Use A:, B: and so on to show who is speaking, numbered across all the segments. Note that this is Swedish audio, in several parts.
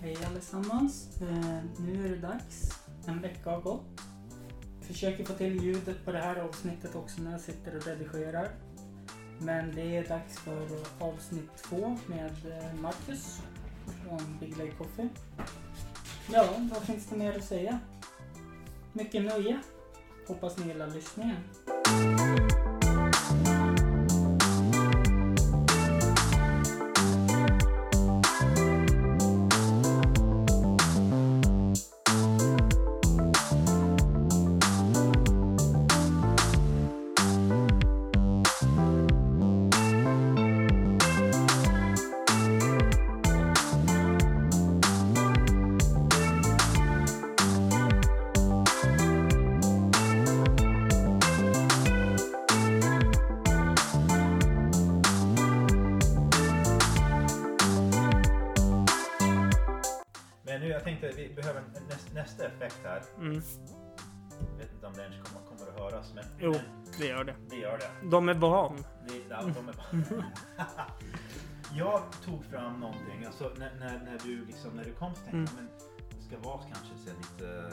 A: Hej allesammans. Eh, nu är det dags. En vecka har gått. Försöker få till ljudet på det här avsnittet också när jag sitter och redigerar. Men det är dags för avsnitt två med eh, Marcus från Big Lake Coffee. Ja, vad finns det mer att säga? Mycket nöje. Hoppas ni gillar lyssningen.
B: Nästa effekt här.
A: Mm.
B: Jag vet inte om det ens kommer, kommer att höras, men,
A: Jo,
B: men
A: det gör det.
B: det gör det.
A: De är van.
B: det ja, de är bara... jag tog fram någonting, alltså när, när, när du liksom, när du kom så tänkte jag, men det ska vara kanske så lite...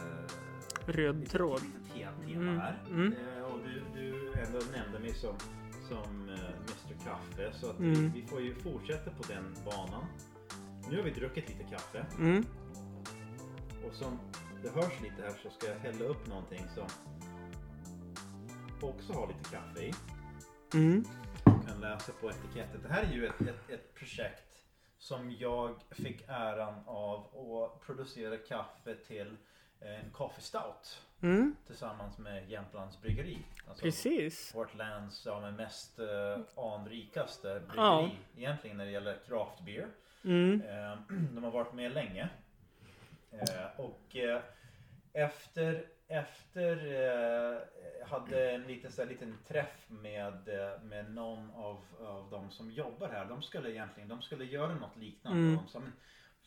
A: Röd
B: lite-
A: tråd.
B: Lite te- tema
A: Mm,
B: här.
A: mm.
B: Eh, och du, du ändå nämnde mig som, som eh, Mr Kaffe, så att
A: Mm.
B: vi, vi får ju fortsätta på den banan. Nu har vi druckit lite kaffe.
A: Mm.
B: Och som det hörs lite här så ska jag hälla upp någonting som också har lite kaffe i.
A: Mm.
B: Du kan läsa på etiketten. Det här är ju ett, ett, ett projekt som jag fick äran av att producera kaffe till en coffee stout
A: Mm.
B: tillsammans med Jämtlands bryggeri. Alltså
A: Precis.
B: vårt lands ja, men mest uh, anrikaste bryggeri
A: Ja.
B: egentligen när det gäller craft beer.
A: Mm.
B: Eh, De har varit med länge. Eh, Och eh, efter, efter eh, hade en liten, så här, liten träff med, med någon av, av de som jobbar här. De skulle egentligen de skulle göra något liknande.
A: Mm.
B: De sa, men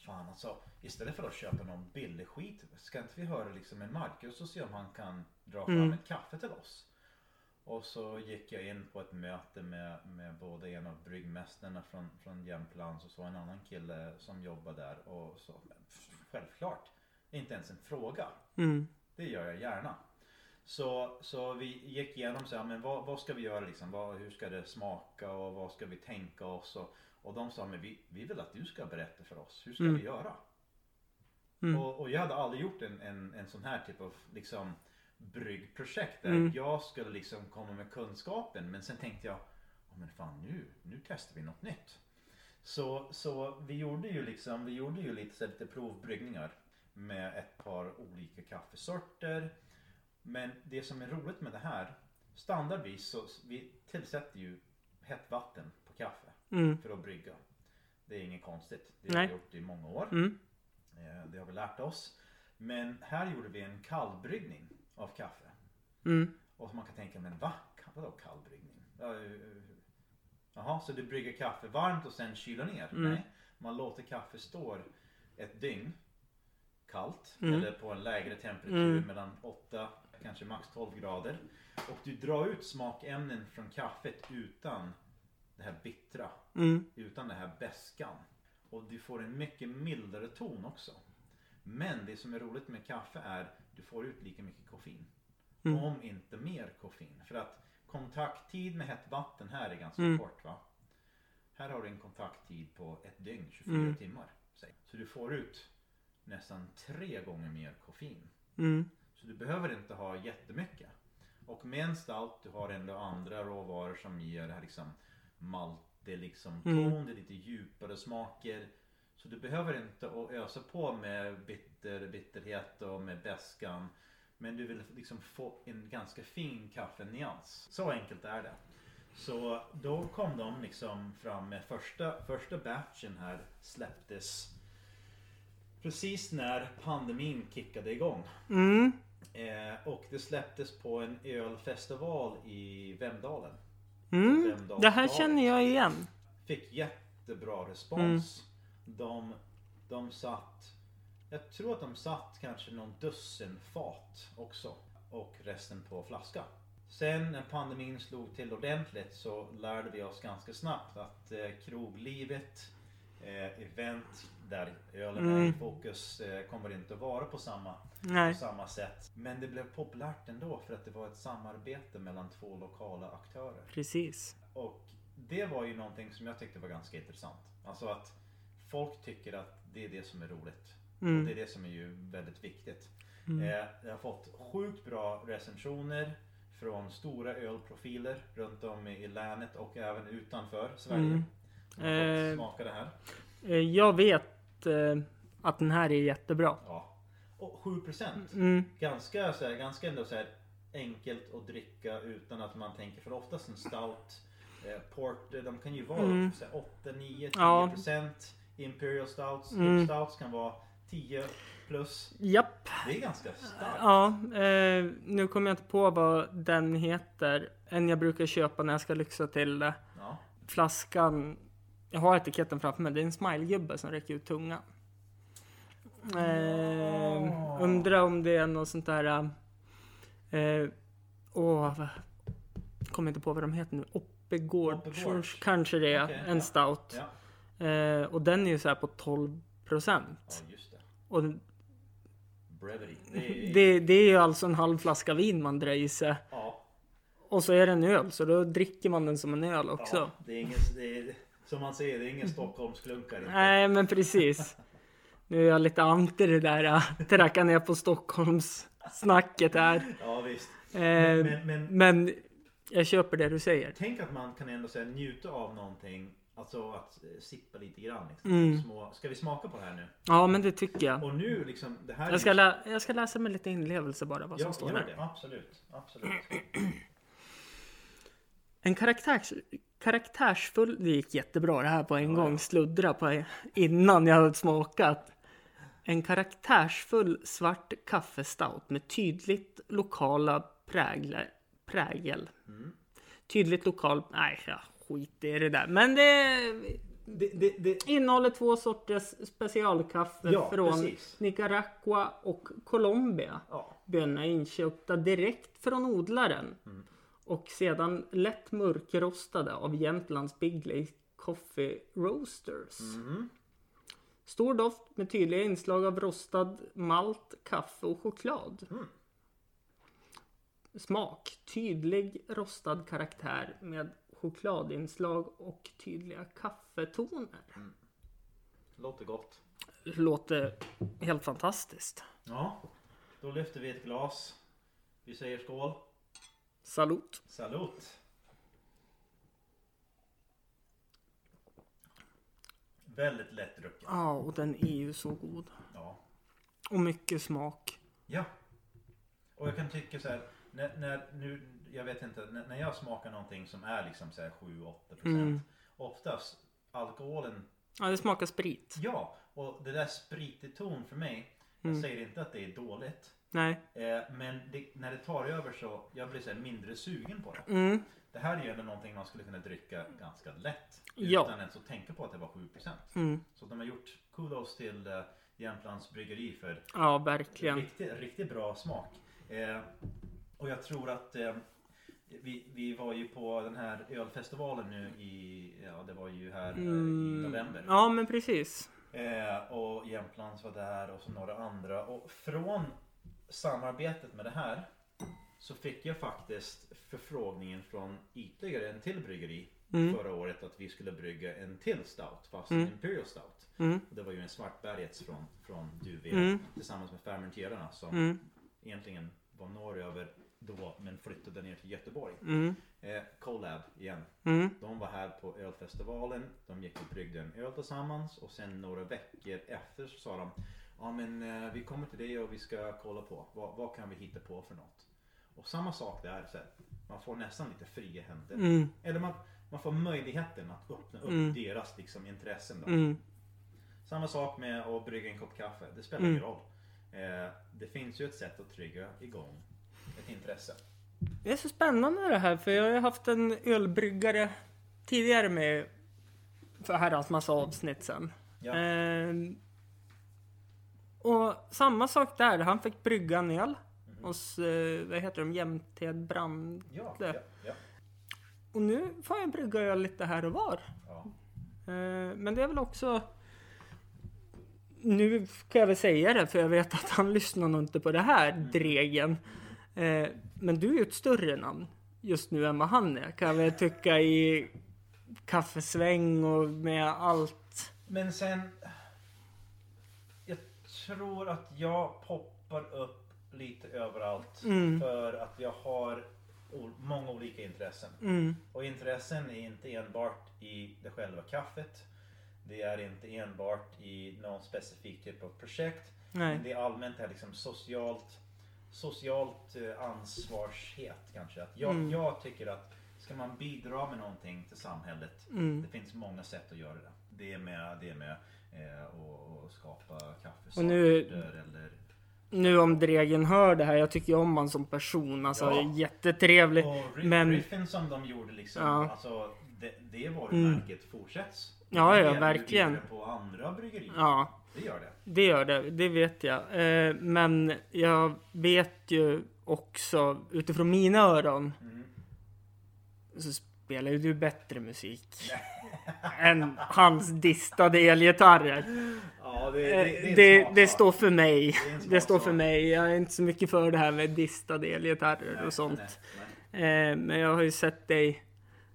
B: fan alltså, istället för att köpa någon billig skit, ska inte vi höra liksom med Marcus och se om han kan dra fram
A: Mm.
B: ett kaffe till oss? Och så gick jag in på ett möte med, med både en av bryggmästarna från, från Jämtlands och så en annan kille som jobbar där. Och så, självklart, inte ens en fråga.
A: Mm.
B: Det gör jag gärna. Så, så vi gick igenom så här, men vad, vad ska vi göra liksom? Vad, hur ska det smaka och vad ska vi tänka oss? Och, och de sa, men vi, vi vill att du ska berätta för oss. Hur ska
A: Mm.
B: vi göra?
A: Mm.
B: Och, och jag hade aldrig gjort en, en, en sån här typ av liksom bryggprojekt där
A: Mm.
B: jag skulle liksom komma med kunskapen. Men sen tänkte jag, oh, men fan nu, nu testar vi något nytt. Så, så vi gjorde ju liksom, vi gjorde ju lite, så lite provbryggningar med ett par olika kaffesorter. Men det som är roligt med det här, standardvis så vi tillsätter ju hett vatten på kaffe
A: Mm.
B: för att brygga. Det är inget konstigt. Det har vi gjort i många år.
A: Mm.
B: Eh, Det har vi lärt oss. Men här gjorde vi en kallbryggning av kaffe.
A: Mm.
B: Och man kan tänka, men va? Vadå kallbryggning? Ja, Jaha, så du brygger kaffe varmt och sen kyler ner?
A: Mm.
B: Nej, man låter kaffe stå ett dygn kallt
A: Mm.
B: eller på en lägre temperatur
A: Mm.
B: mellan 8 kanske max 12 grader. Och du drar ut smakämnen från kaffet utan det här bittra
A: Mm.
B: utan den här beskan. Och du får en mycket mildare ton också. Men det som är roligt med kaffe är du får ut lika mycket koffein.
A: Mm.
B: Om inte mer koffein. För att kontakttid med hett vatten här är ganska
A: Mm.
B: kort va. Här har du en kontakttid på ett dygn, 24
A: Mm.
B: timmar. säg. Så du får ut nästan tre gånger mer koffein.
A: Mm.
B: Så du behöver inte ha jättemycket. Och med en stout du har ändå andra råvaror som ger det här liksom maltig liksom ton,
A: Mm.
B: det är lite djupare smaker. Så du behöver inte ösa på med bitter, bitterhet och med beskan. Men du vill liksom få en ganska fin kaffenyans. Så enkelt är det. Så då kom de liksom fram med första, första batchen här släpptes precis när pandemin kickade igång.
A: Mm.
B: Eh, och det släpptes på en ölfestival i Vemdalen.
A: Mm. Det här känner jag igen.
B: Fick jättebra respons. De, de satt, jag tror att de satt kanske någon dussin fat också. Och resten på flaska. Sen när pandemin slog till ordentligt så lärde vi oss ganska snabbt att eh, kroglivet eh, event där ölen
A: Mm.
B: är i fokus eh, kommer inte att vara på samma,
A: Nej.
B: på samma sätt. Men det blev populärt ändå för att det var ett samarbete mellan två lokala aktörer.
A: Precis.
B: Och det var ju någonting som jag tyckte var ganska intressant. Alltså att folk tycker att det är det som är roligt. Och det
A: Mm.
B: är det som är ju väldigt viktigt.
A: Mm.
B: Eh, jag har fått sjukt bra recensioner från stora ölprofiler runt om i länet och även utanför Sverige.
A: Mm. Eh.
B: smaka det här.
A: Eh, Jag vet eh, att den här är jättebra.
B: Ja. Och 7%
A: Mm.
B: Ganska, så här, ganska ändå så här enkelt att dricka utan att man tänker för oftast en stout eh, port, eh, de kan ju vara
A: Mm.
B: så här 8, 9, 10
A: Ja.
B: procent. Imperial stouts,
A: Mm.
B: mm. stouts kan vara 10 plus.
A: Japp.
B: Det är ganska starkt.
A: Ja, eh, nu kommer jag inte på vad den heter. En jag brukar köpa när jag ska lyxa till det.
B: Ja.
A: Flaskan. Jag har etiketten framför mig. Det är en smilegubbe som räcker ut tungan. Eh,
B: Ja.
A: undrar om det är något sånt där. Eh, åh, kommer inte på vad de heter nu. Oppegård.
B: Oppegårds.
A: Kanske det är.
B: Okej,
A: en stout.
B: Ja.
A: Eh, och den är ju så här på 12 procent.
B: det.
A: Och
B: Brevity. Det är,
A: det, det är ju alltså en halv flaska vin man drar i sig.
B: ja,
A: Och så är det en öl, så då dricker man den som en öl också.
B: ja, det är ingen, det är, som man säger, det är ingen Stockholmsklunkare.
A: Nej, men precis. Nu är jag lite anti det där att tracka ner på Stockholms snacket här.
B: Ja visst.
A: Eh,
B: Men, men
A: men jag köper det du säger.
B: tänk att man kan ändå säga, njuta av någonting. Alltså att eh, sippa lite grann. Liksom.
A: Mm.
B: Små, ska vi smaka på det här nu?
A: Ja, men det tycker jag.
B: Och nu liksom, det här
A: Jag ska, lä- jag ska läsa med lite inlevelse bara vad som
B: Ja,
A: står där.
B: det. Absolut. Absolut.
A: En karaktärs, karaktärsfull... Det gick jättebra det här på en
B: Ja,
A: gång.
B: ja.
A: Sluddra på innan jag hade smakat. En karaktärsfull svart kaffestout med tydligt lokala prägler, prägel.
B: Mm.
A: Tydligt lokal... Nej, ja, skit i det där. Men det
B: Det, det, det,
A: innehåller två sorters specialkaffe
B: Ja,
A: från
B: precis.
A: Nicaragua och Colombia.
B: ja.
A: Bönorna är inköpta direkt från odlaren.
B: Mm.
A: Och sedan lätt mörkrostade av Jämtlands Bigley Coffee Roasters.
B: Mm.
A: Stor doft med tydliga inslag av rostad malt, kaffe och choklad.
B: Mm.
A: Smak. Tydlig rostad karaktär med chokladinslag och tydliga kaffetoner.
B: Låter gott.
A: Låter helt fantastiskt.
B: Ja. Då lyfter vi ett glas. Vi säger skål.
A: Salut!
B: Salut. Väldigt lätt drucken.
A: Ja, och den är ju så god.
B: Ja.
A: Och mycket smak.
B: Ja. Och jag kan tycka så här. När, när nu, jag vet inte, när, när jag smakar någonting som är liksom så här 7-8%
A: Mm.
B: Oftast alkoholen,
A: Ja, det smakar sprit.
B: ja. Och det där spritig ton för mig. Jag
A: Mm.
B: säger inte att det är dåligt.
A: Nej.
B: Eh, men det, när det tar över så, jag blir så mindre sugen på det.
A: Mm.
B: Det här är ju ändå någonting man skulle kunna dricka ganska lätt.
A: Ja.
B: Utan ens att tänka på att det var 7%.
A: Mm.
B: Så de har gjort kudos till eh, Jämtlands bryggeri för
A: Ja, verkligen.
B: riktigt, riktigt bra smak. Eh, och jag tror att eh, vi, vi var ju på den här ölfestivalen nu i, ja det var ju här eh, i
A: Mm.
B: november.
A: Ja, men precis.
B: Eh, och Jämtlands var där och så några andra. Och från samarbetet med det här så fick jag faktiskt förfrågningen från ytterligare en till bryggeri
A: Mm.
B: förra året att vi skulle brygga en till stout fast
A: Mm.
B: en Imperial Stout.
A: Mm.
B: Det var ju en Svartbergets från, från Duve
A: Mm.
B: tillsammans med fermenterarna som egentligen var norröver då men flyttade ner till Göteborg.
A: Mm.
B: Eh, Colab igen.
A: Mm.
B: De var här på ölfestivalen. De gick och bryggde en öl tillsammans och sen några veckor efter så sa de Ja men eh, vi kommer till dig och vi ska kolla på vad, vad kan vi hitta på för något. Och samma sak där. Så här, man får nästan lite fria händer.
A: Mm.
B: Eller man, man får möjligheten att öppna upp
A: Mm.
B: deras liksom, intressen. Då.
A: Mm.
B: Samma sak med att brygga en kopp kaffe. Det spelar
A: Mm.
B: ingen roll. Eh, det finns ju ett sätt att trigga igång ett intresse.
A: Det är så spännande det här, för jag har haft en ölbryggare tidigare med för herrans massa avsnitt sen.
B: Ja.
A: Ehm, och samma sak där, han fick brygga en öl
B: Mhm.
A: hos, eh, vad heter de, Jämted Brand.
B: Ja, ja, ja.
A: Och nu får jag brygga öl lite här och var. Eh, men det är väl också... Nu kan jag väl säga det för jag vet att han lyssnar nog inte på det här, Dregen. Eh, men du är ju ett större namn just nu än vad han är. Kan jag väl tycka i kaffesväng och med allt.
B: Men sen... Jag tror att jag poppar upp lite överallt.
A: Mm.
B: För att jag har många olika intressen.
A: Mm,
B: Och intressen är inte enbart i det själva kaffet. Det är inte enbart i någon specifik typ av projekt.
A: nej.
B: Men det är allmänt här liksom socialt, socialt eh, ansvarshet kanske. Att jag,
A: Mm.
B: jag tycker att ska man bidra med någonting till samhället.
A: Mm.
B: Det finns många sätt att göra det. Det är med, det är med eh, att att skapa kaffesorter
A: Och nu-
B: eller...
A: Nu om Dregen hör det här, jag tycker om han som person. Alltså
B: Ja.
A: jättetrevlig.
B: Och riff,
A: men-
B: riffen som de gjorde liksom.
A: Ja.
B: Alltså, det, det varumärket fortsätts.
A: Ja, ja, verkligen.
B: på andra bryggerier.
A: Ja,
B: Det gör det.
A: det gör det. Det vet jag. Eh, men jag vet ju också utifrån mina öron
B: Mm.
A: så spelar ju du bättre musik. än hans distade elgitarrer.
B: Ja, det,
A: Eh,
B: det, det,
A: Det, står för mig.
B: Det
A: står för mig. Jag är inte så mycket för det här med distade elgitarrer och sånt.
B: nej, nej.
A: Eh, men jag har ju sett dig,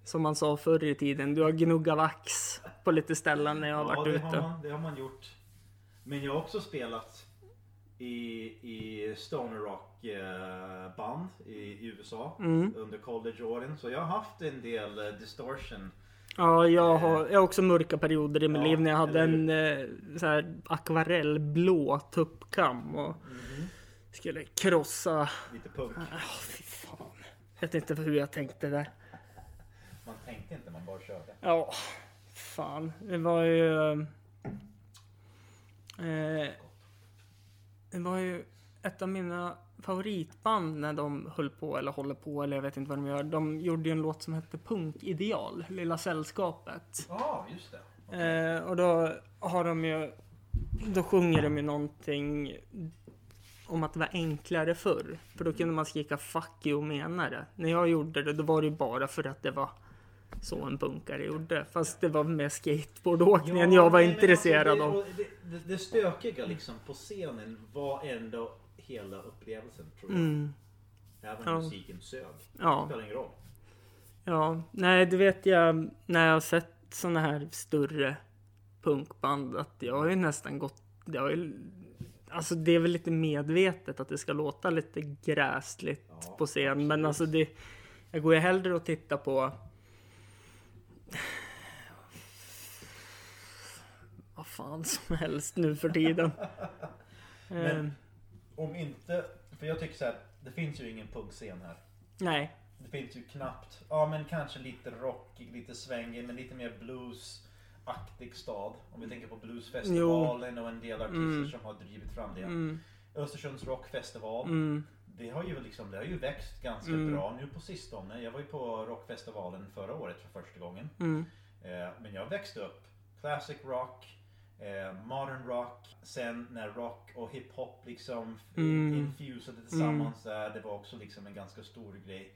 A: som man sa förr i tiden, du har gnuggat vax på lite ställen när jag har
B: Ja,
A: varit ute.
B: har, man, det har man gjort. Men jag har också spelat i, i stoner rock eh, band i, i USA
A: Mm.
B: under collegeåren. Så jag har haft en del eh, distortion.
A: Ja, jag har, jag har också mörka perioder i mitt
B: Ja,
A: liv när jag hade en eh, så här akvarellblå tuppkam och skulle krossa.
B: Lite punk.
A: Ah, fy fan. Jag vet inte hur jag tänkte där.
B: Man tänkte inte, man bara körde.
A: Ja, fan. Det var ju... Eh, det var ju ett av mina favoritband när de höll på, eller håller på, eller jag vet inte vad de gör. De gjorde ju en låt som hette Punkideal, Lilla Sällskapet.
B: Ja, just det.
A: Eh, och då har de ju... Då sjunger de ju någonting om att det var enklare förr. För då kunde man skrika 'fuck you' och mena det. När jag gjorde det, då var det ju bara för att det var så en punkare gjorde. Fast det var med skateboardåkningen jag var
B: nej,
A: intresserad
B: alltså,
A: av.
B: det, och det, det, det stökiga liksom på scenen var ändå hela upplevelsen tror jag.
A: Mm,
B: Även
A: Ja.
B: musiken sög.
A: ja,
B: Det spelar ingen roll.
A: ja. Nej, det vet jag när jag har sett såna här större punkband att jag har ju nästan gått... Jag har ju, alltså det är väl lite medvetet att det ska låta lite gräsligt
B: Ja,
A: på scen. Men alltså det... Jag går ju hellre och tittar på... Vad fan som helst nu för tiden.
B: Men-
A: Eh,
B: Om inte, för jag tycker så här, det finns ju ingen punkscen här.
A: nej.
B: Det finns ju knappt, ja men kanske lite rockig, lite svängig, men lite mer bluesaktig stad. Om vi tänker på bluesfestivalen och en del artister
A: Mm.
B: som har drivit fram det.
A: Mm,
B: Östersunds rockfestival.
A: mm,
B: Det har ju liksom, det har ju växt ganska
A: Mm.
B: bra nu på sistone. Jag var ju på rockfestivalen förra året för första gången.
A: mm,
B: Eh, men jag växte upp classic rock, eh, modern rock, sen när rock och hiphop liksom
A: Mm.
B: infusade tillsammans där. Det var också liksom en ganska stor grej.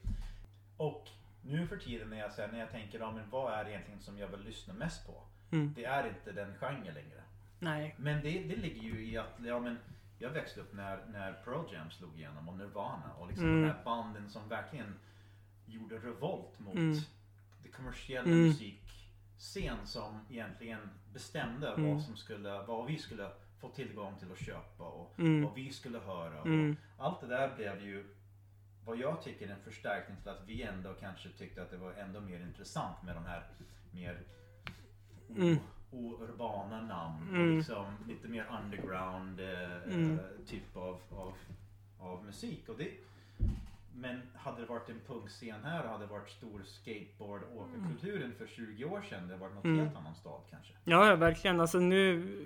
B: Och nu för tiden när jag, här, när jag tänker, ja, men vad är det egentligen som jag vill lyssna mest på?
A: mm.
B: Det är inte den genren längre.
A: Nej.
B: Men det, det ligger ju i att, ja men jag växte upp när, när Pearl Jam slog igenom och Nirvana och liksom
A: Mm.
B: de här banden som verkligen gjorde revolt mot
A: Mm.
B: det kommersiella
A: Mm.
B: musikscen som egentligen bestämde
A: Mm.
B: vad som skulle, vad vi skulle få tillgång till att köpa och
A: Mm.
B: vad vi skulle höra.
A: Mm.
B: Och allt det där blev ju vad jag tycker en förstärkning till att vi ändå kanske tyckte att det var ändå mer intressant med de här mer
A: Mm.
B: ourbana namn.
A: Mm.
B: Liksom lite mer underground eh,
A: Mm.
B: typ av, av, av musik. Och det, men hade det varit en punkscen här och hade det varit stor skateboard åkerkulturen för 20 år sedan. Det hade varit något
A: Mm.
B: helt annan stad kanske.
A: Ja, ja, verkligen. Alltså nu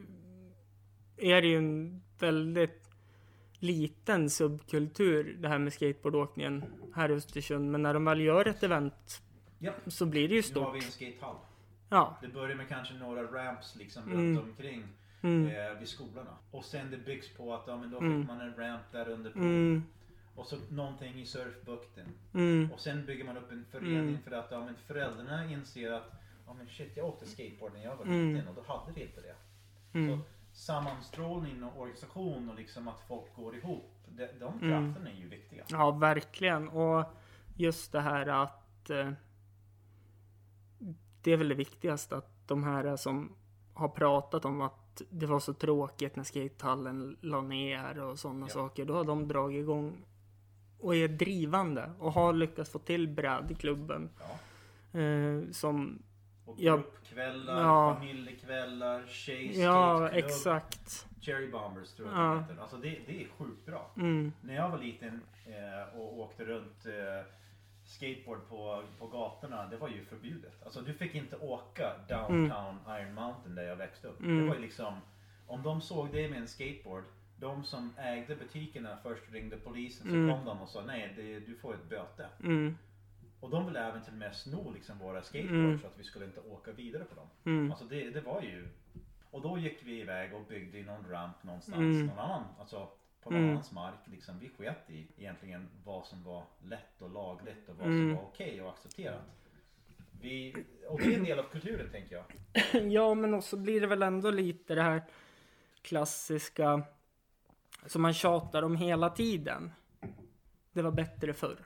A: är det ju en väldigt liten subkultur det här med skateboardåkningen här i Östersund. Men när de väl gör ett event
B: Ja.
A: så blir det ju
B: Nu har vi
A: stort.
B: en skatehall.
A: Ja.
B: Det börjar med kanske några ramps liksom
A: Mm.
B: runt omkring
A: Mm.
B: eh, vid skolorna. Och sen det byggs på att ja, men då
A: Mm.
B: fick man en ramp där under på.
A: Mm.
B: Och så någonting i surfbukten.
A: Mm.
B: Och sen bygger man upp en förening
A: Mm.
B: för att ja, men föräldrarna inser att ja men shit jag åkte skateboard när jag var
A: Mm.
B: liten och då hade vi inte det.
A: Mm.
B: Så sammanstrålning och organisation och liksom att folk går ihop. De, de
A: Mm.
B: krafterna är ju viktiga.
A: Ja, verkligen. Och just det här att eh, det är väl det viktigaste att de här som har pratat om att det var så tråkigt när skatehallen la ner och sådana
B: Ja.
A: saker. Då har de dragit igång och är drivande och har lyckats få till brädklubben
B: Ja.
A: eh, som
B: Och gruppkvällar,
A: Ja.
B: familjekvällar, tjejskateklubb.
A: Ja, exakt.
B: Cherry Bombers tror jag
A: Ja.
B: det heter. Alltså det, det är sjukt bra.
A: Mm,
B: När jag var liten eh, och åkte runt eh, skateboard på, på gatorna, det var ju förbjudet. Alltså du fick inte åka downtown Iron Mountain där jag växte upp.
A: Mm.
B: Det var ju liksom, om de såg dig med en skateboard, de som ägde butikerna först ringde polisen så
A: Mm.
B: kom de och sa nej, det, du får ett böte.
A: mm,
B: Och de ville även till och med sno liksom våra skateboards
A: Mm.
B: så att vi skulle inte åka vidare på dem.
A: mm,
B: Alltså det, det var ju... Och då gick vi iväg och byggde någon ramp någonstans.
A: Mm.
B: Någon annan, alltså på någon
A: Mm.
B: annans mark. Liksom, vi sket i egentligen vad som var lätt och lagligt och vad
A: Mm.
B: som var okej och accepterat. Vi, och det är en del av kulturen tänker jag.
A: Ja, men också blir det väl ändå lite det här klassiska som man tjatar om hela tiden. Det var bättre förr.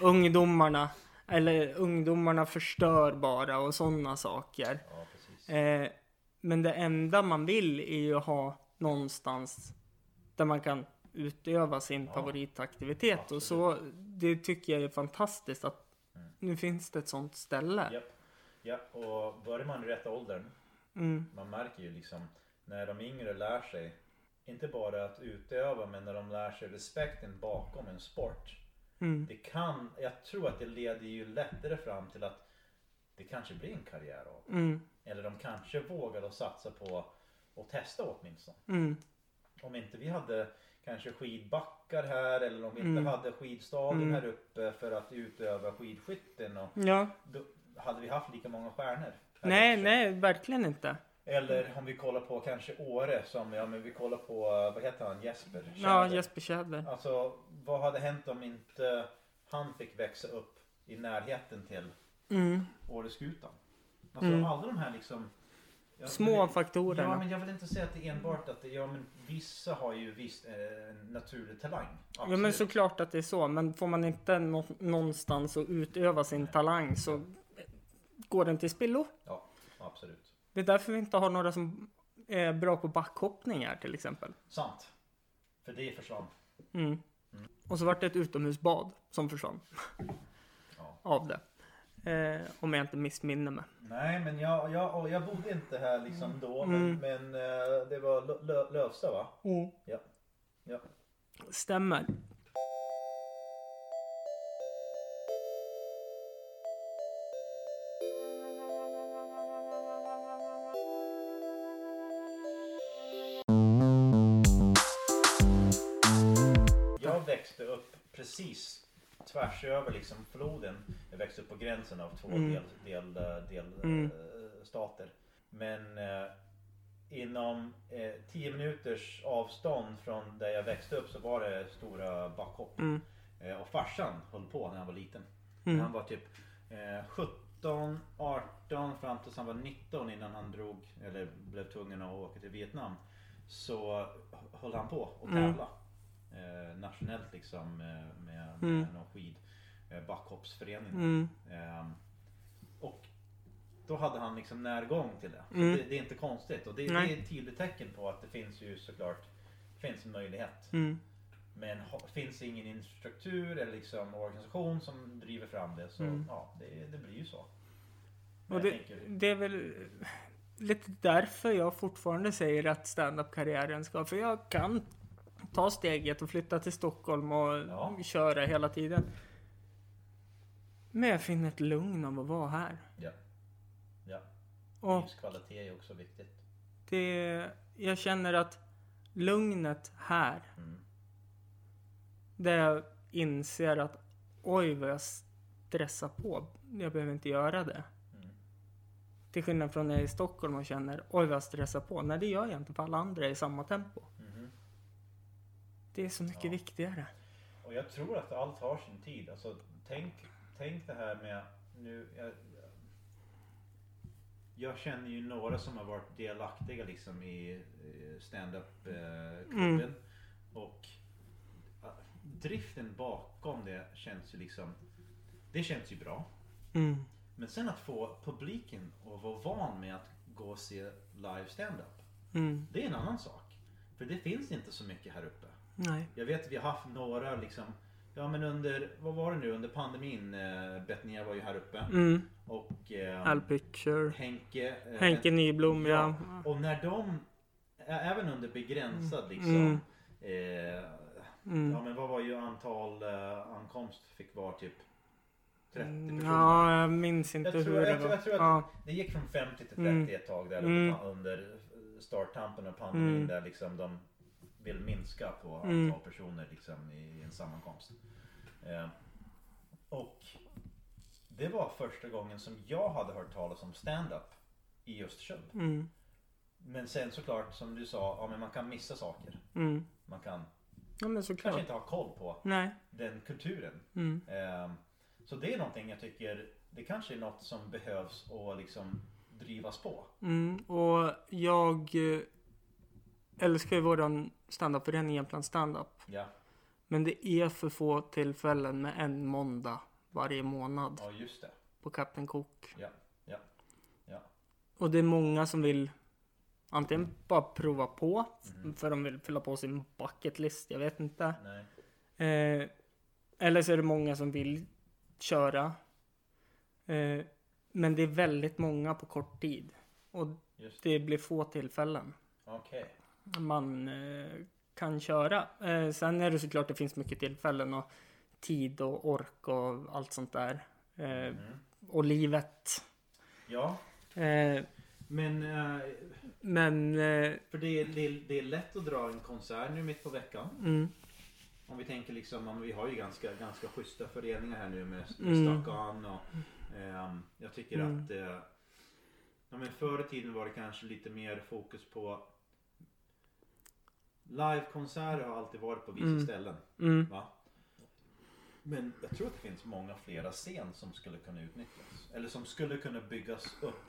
A: Ungdomarna, eller ungdomarna förstör bara och sådana saker.
B: Ja.
A: Eh, men det enda man vill är ju ha någonstans där man kan utöva sin
B: Ja.
A: favoritaktivitet. Och så, det tycker jag är fantastiskt att
B: Mm.
A: nu finns det ett sånt ställe.
B: Ja. ja, och börjar man i rätt åldern.
A: Mm,
B: Man märker ju liksom när de yngre lär sig. Inte bara att utöva men när de lär sig respekten bakom en sport.
A: mm,
B: Det kan, jag tror att det leder ju lättare fram till att det kanske blir en karriär av.
A: mm,
B: Eller de kanske vågar att satsa på att testa åtminstone.
A: mm,
B: Om inte vi hade kanske skidbackar här eller om vi inte
A: Mm.
B: hade skidstadion
A: Mm.
B: här uppe för att utöva skidskytten. Och
A: ja.
B: då hade vi haft lika många stjärnor.
A: Nej,
B: också.
A: nej, verkligen inte.
B: Eller om vi kollar på kanske Åre som, ja men vi kollar på, vad heter han, Jesper?
A: Ja,
B: Tjäder.
A: Jesper Tjäder.
B: Alltså vad hade hänt om inte han fick växa upp i närheten till
A: Mm.
B: Åreskutan? Alltså
A: Mm.
B: alla de här liksom ja,
A: Små faktorerna.
B: Ja men jag vill inte säga att det är enbart att det, ja men vissa har ju visst eh, naturlig talang.
A: Ja men
B: Absolut.
A: såklart att det är så. Men får man inte nå- någonstans att utöva sin talang så går den till spillo.
B: Ja, absolut.
A: Det är därför vi inte har några som är bra på backhoppningar till exempel.
B: Sant. För det försvann.
A: Mm. Och så vart det ett utomhusbad som försvann
B: Ja.
A: av det. Eh, om jag inte missminner mig.
B: Nej men jag, jag, jag bodde inte här liksom då men,
A: Mm.
B: men eh, det var Lö- Lö- Lövsta va? Ja. Ja.
A: Stämmer.
B: Jag växte upp precis tvärs över liksom floden. Jag växte upp på gränsen av två
A: Mm.
B: del, del, del,
A: Mm.
B: eh, stater. Men eh, inom eh, 10 minuters avstånd från där jag växte upp så var det stora backhopp.
A: Mm.
B: Eh, och farsan höll på när han var liten.
A: Mm.
B: Han var typ eh, 17, 18 fram tills han var 19 innan han drog eller blev tvungen att åka till Vietnam. Så höll han på att
A: Mm.
B: tävla. Eh, nationellt liksom eh, med, med
A: Mm.
B: någon skid eh, backhoppsförening.
A: Mm.
B: Ehm, och då hade han liksom närgång till det.
A: Mm.
B: det. Det är inte konstigt. Och det, det är ett tydligt tecken på att det finns ju såklart finns en möjlighet.
A: Mm.
B: Men finns det ingen infrastruktur eller liksom organisation som driver fram det så
A: Mm.
B: ja, det, det blir ju så. Men
A: Och det,
B: tänker,
A: det är väl lite därför jag fortfarande säger att stand-up-karriären ska... För jag kan ta steget och flytta till Stockholm och
B: Ja.
A: köra hela tiden. Men jag finner ett lugn av att vara här.
B: ja. Ja,
A: Och
B: livskvalitet är också viktigt.
A: det, jag känner att lugnet här,
B: Mm.
A: där jag inser att oj vad jag stressar på. Jag behöver inte göra det.
B: Mm.
A: Till skillnad från när jag är i Stockholm och känner oj vad jag stressar på. Nej det gör jag inte för alla andra är i samma tempo. Det är så mycket
B: Ja.
A: viktigare.
B: Och jag tror att allt har sin tid. Alltså, tänk, tänk det här med nu. Jag, jag känner ju några som har varit delaktiga liksom i eh, stand-up eh.
A: Mm.
B: Och eh, driften bakom det känns ju liksom, det känns ju bra.
A: Mm.
B: Men sen att få publiken att vara van med att gå och se live stand-up.
A: Mm.
B: Det är en annan sak. För det finns inte så mycket här uppe.
A: Nej.
B: Jag vet att vi har haft några liksom Ja men under, vad var det nu under pandemin? Eh, Betnér var ju här uppe.
A: Mm.
B: Och eh,
A: All Picture.
B: Henke. eh,
A: Henke Nyblom, ja.
B: Och när de, även under begränsad liksom.
A: Mm.
B: Eh,
A: Mm.
B: Ja men vad var ju antal eh, ankomst fick vara typ 30
A: Mm,
B: personer.
A: Ja, jag minns inte
B: Jag tror-
A: hur det
B: jag tror-
A: var.
B: jag tror att-
A: ja.
B: Det gick från 50 till 30
A: Mm.
B: ett tag där
A: Mm.
B: under, starttampen och pandemin
A: Mm.
B: där liksom de vill minska på antal
A: Mm.
B: personer liksom i en sammankomst. Eh, och det var första gången som jag hade hört talas om stand-up i Östersund.
A: Mm.
B: Men sen såklart som du sa, ja men man kan missa saker.
A: Mm.
B: Man kan
A: Ja
B: kanske inte ha koll på
A: Nej.
B: den kulturen.
A: Mm.
B: Eh, Så det är någonting jag tycker, det kanske är något som behövs att liksom drivas på.
A: Mm. Och jag eh, älskar ju våran standupförening Jämtland Standup.
B: Ja,
A: Men det är för få tillfällen med en måndag varje månad
B: ja just det.
A: på Kapten Cook.
B: Ja, ja, ja.
A: Och det är många som vill antingen bara prova på
B: Mhm.
A: för de vill fylla på sin bucket list. Jag vet inte.
B: Nej.
A: Eh, eller så är det många som vill köra. Eh, men det är väldigt många på kort tid. Och
B: Just det.
A: det blir få tillfällen
B: Okej.
A: Man eh, kan köra. Eh, sen är det såklart det finns mycket tillfällen och tid och ork och allt sånt där. Eh,
B: Mm.
A: och livet.
B: Ja,
A: Eh,
B: men eh,
A: men eh,
B: för det är, det, är, det är lätt att dra en konsert nu mitt på veckan.
A: mm,
B: Om vi tänker liksom, om vi har ju ganska, ganska schyssta föreningar här nu med, med
A: Mm.
B: Stackan och ehm, jag tycker
A: Mm.
B: att ja, men förr i tiden var det kanske lite mer fokus på Livekonserter har alltid varit på vissa
A: Mm.
B: ställen.
A: mm,
B: Va? Men jag tror att det finns många flera scen som skulle kunna utnyttjas. Eller som skulle kunna byggas upp.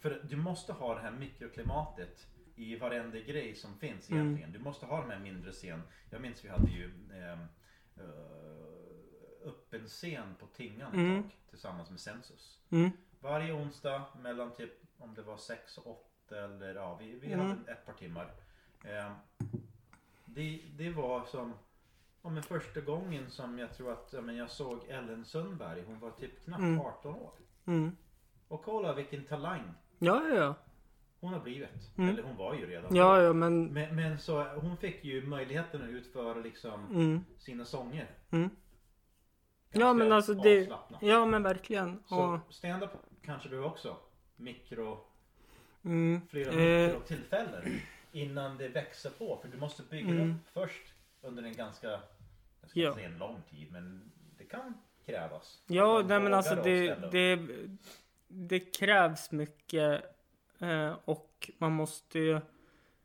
B: För du måste ha det här mikroklimatet i varenda grej som finns
A: Mm.
B: egentligen. Du måste ha de här mindre scen. Jag minns vi hade ju ehm, eh, öppen scen på Tingan
A: Mm.
B: tag tillsammans med Sensus.
A: mm,
B: Varje onsdag mellan typ om det var 6 och 8 eller ja, vi, vi
A: Mm.
B: hade ett par timmar. Ehm, det, det var som ja, men första gången som jag tror att ja, men jag såg Ellen Sundberg. Hon var typ knappt
A: Mm.
B: 18 år.
A: mm.
B: Och kolla vilken talang
A: Ja, ja, ja.
B: hon har blivit.
A: Mm.
B: Eller hon var ju redan.
A: Ja, ja, men...
B: Men, men så hon fick ju möjligheten att utföra liksom
A: Mm,
B: sina sånger.
A: mm. Ja, men alltså det...
B: avslappnat.
A: Ja, men verkligen. Och,
B: Så stand-up kanske du också. Mikro
A: mm,
B: flera
A: eh,
B: mikrotillfällen innan det växer på. För du måste bygga
A: Mm.
B: upp först under en ganska, jag ska
A: Ja.
B: säga en lång tid, men det kan krävas.
A: Ja, nej men alltså det, det, det krävs mycket eh, och man måste ju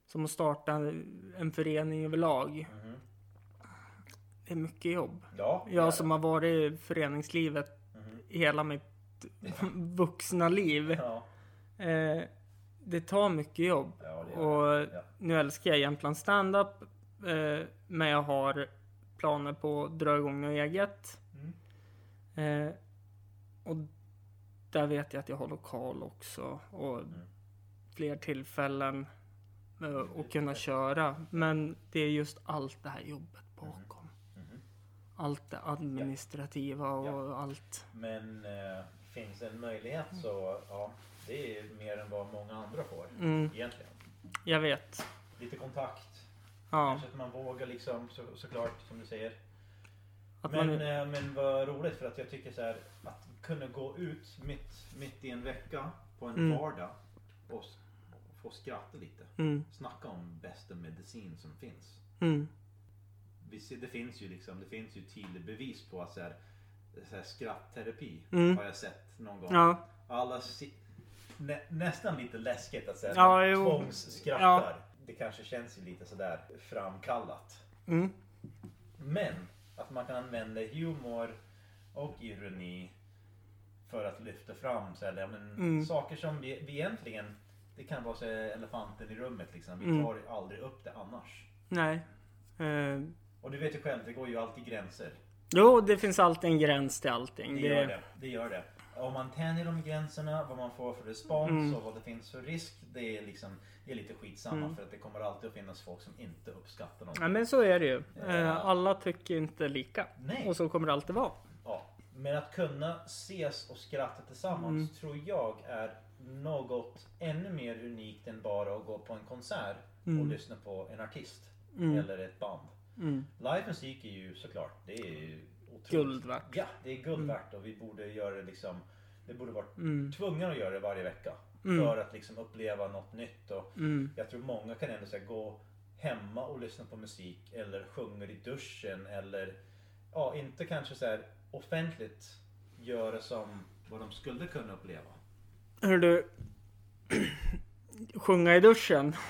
A: som att starta en, en förening överlag.
B: Mhm.
A: Det är mycket jobb.
B: Ja,
A: Jag som har varit i föreningslivet
B: Mhm.
A: hela mitt vuxna liv.
B: Ja,
A: Eh, det tar mycket jobb.
B: ja, det
A: Och.
B: Ja.
A: nu älskar jag Jämtland standup. Eh, men jag har planer på att dra igång något eget.
B: Mm.
A: Eh, och där vet jag att jag har lokal också. Och
B: Mm.
A: fler tillfällen eh, att kunna köra. Men det är just allt det här jobbet bakom.
B: Mhm.
A: Allt det administrativa och
B: Ja.
A: allt.
B: Men eh, finns det en möjlighet så ja, det är mer än vad många andra får
A: Mm,
B: egentligen.
A: jag vet.
B: Lite kontakt.
A: Ja,
B: Kanske att man vågar liksom så, såklart som du säger.
A: att
B: Men,
A: man,
B: eh, men vad roligt för att jag tycker så här att kunna gå ut mitt, mitt i en vecka på en
A: Mm.
B: vardag och, få skratta lite.
A: mm,
B: Snacka om bästa medicin som finns.
A: mm,
B: ser, det finns ju liksom, det finns ju tydliga bevis på att så här, så här skrattterapi
A: Mm.
B: har jag sett någon gång.
A: ja,
B: Alla si- nä, nästan lite läskigt att säga
A: Ja,
B: tvångsskrattar.
A: Ja.
B: Det kanske känns ju lite sådär framkallat.
A: mm,
B: Men att man kan använda humor och ironi För att lyfta fram så här, men,
A: Mm.
B: saker som vi, vi egentligen Det kan vara så elefanten i rummet liksom. Vi
A: Mm.
B: tar aldrig upp det annars.
A: Nej. Eh,
B: Och du vet ju själv, det går ju alltid gränser.
A: jo, det finns alltid en gräns till allting.
B: Det gör det. Det gör det. Om man tänjer de gränserna, vad man får för respons
A: Mm.
B: och vad det finns för risk. Det är liksom det är lite skitsamma
A: Mm.
B: för att det kommer alltid att finnas folk som inte uppskattar dem.
A: Ja, men så är det ju. Eh, alla tycker inte lika.
B: Nej.
A: Och så kommer det alltid vara.
B: Ja. Men att kunna ses och skratta tillsammans
A: Mm.
B: tror jag är något ännu mer unikt än bara att gå på en konsert och
A: Mm.
B: lyssna på en artist
A: Mm.
B: eller ett band.
A: Mm.
B: Livemusik är ju såklart, det är ju otroligt.
A: Guld värt.
B: Ja, det är guld värt och vi borde göra det liksom Det borde varit
A: Mm.
B: tvungna att göra det varje vecka.
A: Mm.
B: För att liksom uppleva något nytt. Och
A: Mm.
B: jag tror många kan ändå här, gå hemma och lyssna på musik. Eller sjunger i duschen. Eller ja, inte kanske så här offentligt göra som vad de skulle kunna uppleva.
A: Hör du. Sjunga i duschen.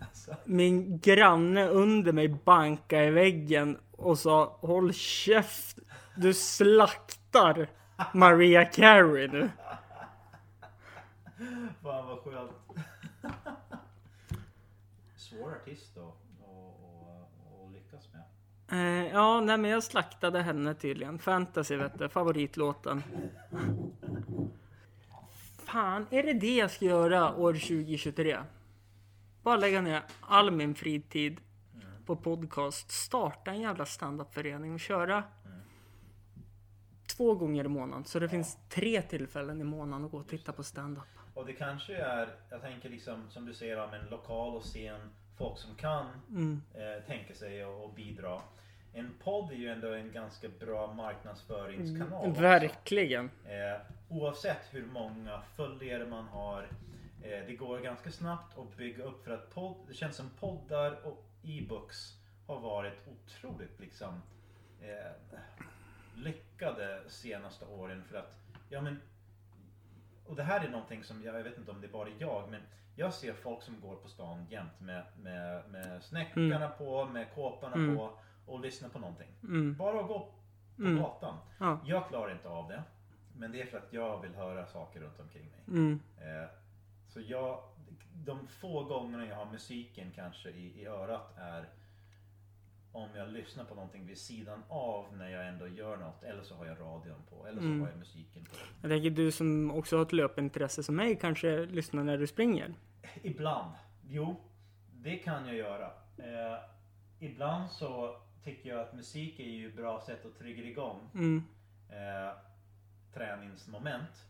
B: Alltså,
A: Min granne under mig bankade i väggen och sa Håll käft! Du slaktar Maria Carey nu.
B: fan vad skönt. Svår artist då att- lyckas med.
A: Eh, ja, nej men jag slaktade henne tydligen. Fantasy vet du, favoritlåten. Fan, är det det jag ska göra år 2023? Bara lägga ner all min fritid på podcast, starta en jävla standupförening och köra två gånger i månaden. Så det finns tre tillfällen i månaden att gå och titta på standup.
B: Och det kanske är, jag tänker liksom som du säger om en lokal och scen, folk som kan
A: Mm.
B: eh, tänka sig och, och bidra. En podd är ju ändå en ganska bra marknadsföringskanal. också.
A: Verkligen.
B: Eh, oavsett hur många följare man har. Eh, det går ganska snabbt att bygga upp för att podd, det känns som poddar och e-books har varit otroligt liksom eh, lyckade senaste åren för att ja men och det här är någonting som jag, jag vet inte om det är bara jag men jag ser folk som går på stan jämt med, med, med snäckarna på, med kåporna
A: Mm.
B: på och lyssnar på någonting.
A: Mm.
B: Bara att gå på
A: Mm.
B: gatan.
A: Ja.
B: Jag klarar inte av det. Men det är för att jag vill höra saker runt omkring mig.
A: Mm.
B: Eh, så jag, de få gångerna jag har musiken kanske i, i örat är om jag lyssnar på någonting vid sidan av när jag ändå gör något. Eller så har jag radion på. Eller så
A: Mm.
B: har jag musiken på.
A: Jag tänker du som också har ett löpintresse som mig kanske lyssnar när du springer.
B: Ibland. Jo, det kan jag göra. Eh, ibland så tycker jag att musik är ju ett bra sätt att trigga igång
A: Mm.
B: eh, träningsmoment.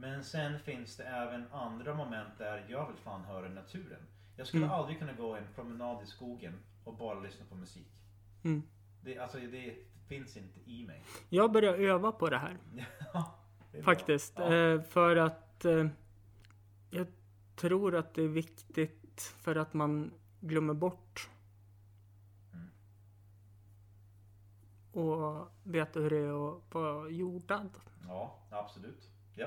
B: Men sen finns det även andra moment där jag vill fan höra naturen. Jag skulle
A: Mm.
B: aldrig kunna gå en promenad i skogen och bara lyssna på musik.
A: Mm.
B: Det, alltså, det finns inte i mig.
A: Jag börjar öva på det här.
B: Ja, det.
A: Faktiskt.
B: Ja.
A: Eh, för att eh, jag tror att det är viktigt för att man glömmer bort.
B: Mm.
A: Och veta hur det är att vara jordad.
B: ja, absolut. Ja.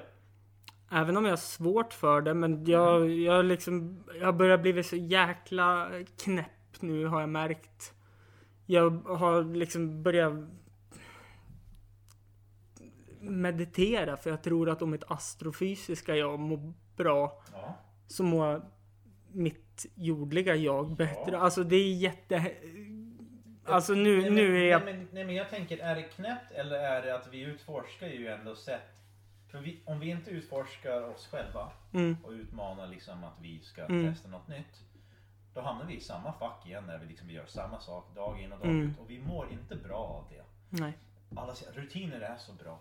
A: Även om jag har svårt för det, men jag, jag liksom, jag börjar bli så jäkla knäpp nu har jag märkt. Jag har liksom börjat meditera för jag tror att om mitt astrofysiska jag mår bra
B: ja.
A: så mår mitt jordliga jag bättre.
B: Ja.
A: Alltså det är jätte... Alltså nu,
B: nej, men,
A: nu är jag...
B: Nej men, nej men jag tänker, är det knäppt eller är det att vi utforskar ju ändå sätt. Vi, om vi inte utforskar oss själva
A: Mm,
B: och utmanar liksom att vi ska
A: Mm.
B: testa något nytt. Då hamnar vi i samma fack igen när vi liksom gör samma sak dag in och dag
A: Mm.
B: ut. Och vi mår inte bra av det.
A: nej.
B: Alla rutiner är så bra.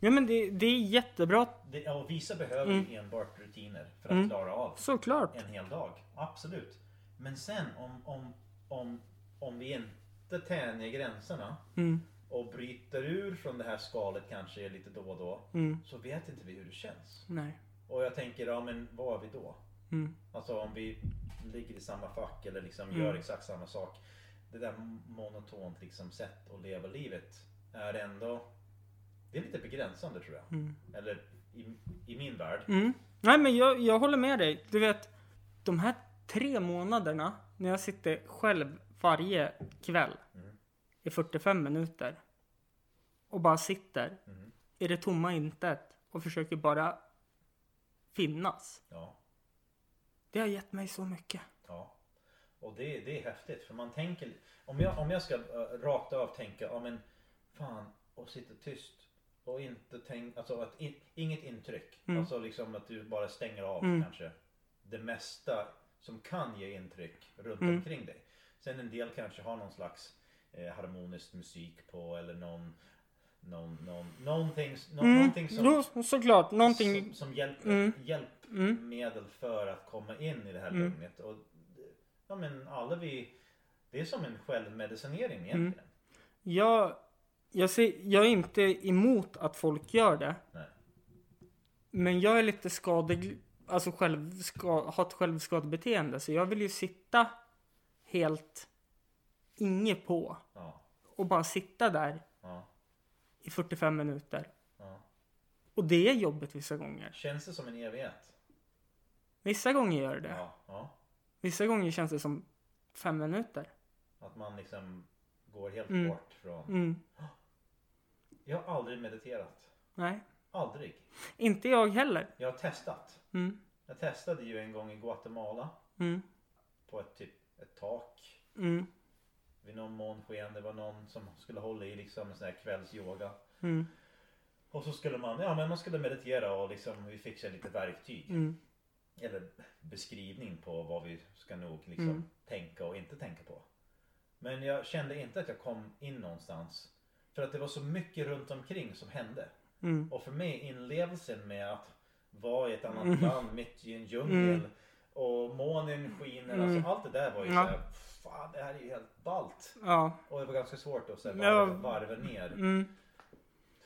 A: Ja men det, det är jättebra
B: Det, och vissa behöver
A: Mm.
B: enbart rutiner för att
A: Mm.
B: klara av
A: såklart.
B: en hel dag. Absolut. Men sen om, om, om, om vi inte tänjer gränserna
A: Mm,
B: och bryter ur från det här skalet kanske lite då och då.
A: mm,
B: Så vet inte vi hur det känns.
A: nej.
B: Och jag tänker, ja men vad är vi då?
A: Mm,
B: Alltså om vi ligger i samma fack eller liksom
A: Mm.
B: gör exakt samma sak. Det där monotont liksom sätt att leva livet är ändå Det är lite begränsande tror jag.
A: mm.
B: Eller i, i min värld.
A: Mm. Nej men jag, jag håller med dig. Du vet, de här tre månaderna när jag sitter själv varje kväll
B: Mm.
A: I 45 minuter och bara sitter
B: Mm.
A: i det tomma intet och försöker bara finnas.
B: Ja.
A: Det har gett mig så mycket.
B: Ja. Och det, det är häftigt för man tänker Om jag, om jag ska uh, rakt av tänka, ja men fan och sitta tyst och inte tänka, alltså att in, inget intryck.
A: Mm.
B: Alltså liksom att du bara stänger av
A: Mm.
B: kanske det mesta som kan ge intryck runt
A: Mm.
B: omkring dig. Sen en del kanske har någon slags eh, harmonisk musik på eller någon någon, någon, någonting, nå,
A: Mm.
B: någonting som,
A: Jo, såklart. Någonting.
B: som, som hjälper,
A: Mm.
B: hjälpmedel för att komma in i det här
A: Mm.
B: lugnet. Och, ja men alla vi, det är som en självmedicinering
A: Mm.
B: egentligen.
A: Jag, jag, ser, jag är inte emot att folk gör det.
B: Nej.
A: Men jag är lite skadeg... Alltså självska, har ett självskadebeteende. Så jag vill ju sitta helt inget på.
B: Ja,
A: Och bara sitta där
B: ja,
A: i 45 minuter.
B: ja.
A: Och det är jobbigt vissa gånger.
B: Känns det som en evighet?
A: Vissa gånger gör det. Vissa gånger känns det som fem minuter.
B: Att man liksom går helt
A: Mm.
B: bort från.
A: Mm.
B: Jag har aldrig mediterat.
A: Nej,
B: Aldrig.
A: inte jag heller.
B: Jag har testat.
A: Mm.
B: Jag testade ju en gång i Guatemala
A: Mm.
B: på ett typ ett tak. Vid någon månsken. Det var någon som skulle hålla i liksom en sån här kvällsyoga.
A: Mm.
B: Och så skulle man, ja men man skulle meditera och liksom vi fick sig lite verktyg.
A: Mm.
B: Eller beskrivning på vad vi ska nog liksom
A: Mm.
B: tänka och inte tänka på. Men jag kände inte att jag kom in någonstans. För att det var så mycket runt omkring som hände.
A: Mm.
B: Och för mig inlevelsen med att vara i ett annat
A: Mm.
B: land mitt i en djungel.
A: Mm.
B: Och månen skiner. Alltså allt det där var ju
A: Ja.
B: såhär. Fan det här är ju helt ballt.
A: Ja.
B: Och det var ganska svårt att här,
A: Ja.
B: varva, ner.
A: Mm.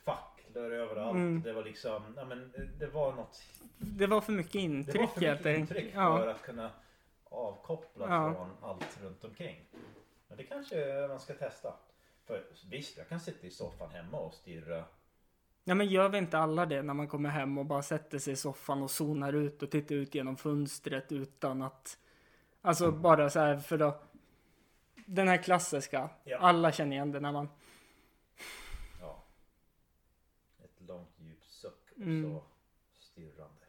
B: Facklor överallt.
A: Mm.
B: Det var liksom, ja men eh, det var något.
A: Det var för mycket
B: Det
A: intryck
B: var för mycket intryck för
A: Ja.
B: att kunna avkoppla
A: Ja.
B: från allt runt omkring. Men det kanske man ska testa. För visst, jag kan sitta i soffan hemma och stirra.
A: ja, men gör vi inte alla det när man kommer hem och bara sätter sig i soffan och zonar ut och tittar ut genom fönstret utan att... Alltså bara så här för att... Den här klassiska.
B: Ja.
A: Alla känner igen det när man...
B: Ja. Ett långt djupt suck och
A: Mm.
B: så stirrande.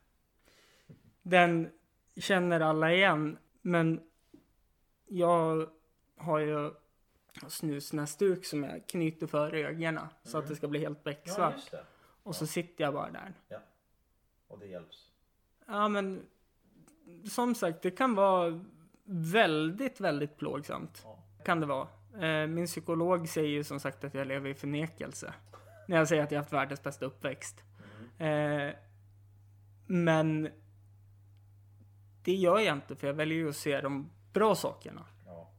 A: Den känner alla igen. Men jag har ju snusnäsduk som jag knyter för ögonen. Så att
B: Mm.
A: det ska bli helt
B: Ja
A: becksvart.
B: det.
A: och så sitter jag bara där.
B: Och det hjälps.
A: Ja men som sagt det kan vara väldigt, väldigt plågsamt.
B: Ja.
A: Kan det vara. Eh, min psykolog säger ju som sagt att jag lever i förnekelse. När jag säger att jag haft världens bästa uppväxt.
B: Mm.
A: Men det gör jag inte för jag väljer ju att se de bra sakerna.
B: Ja.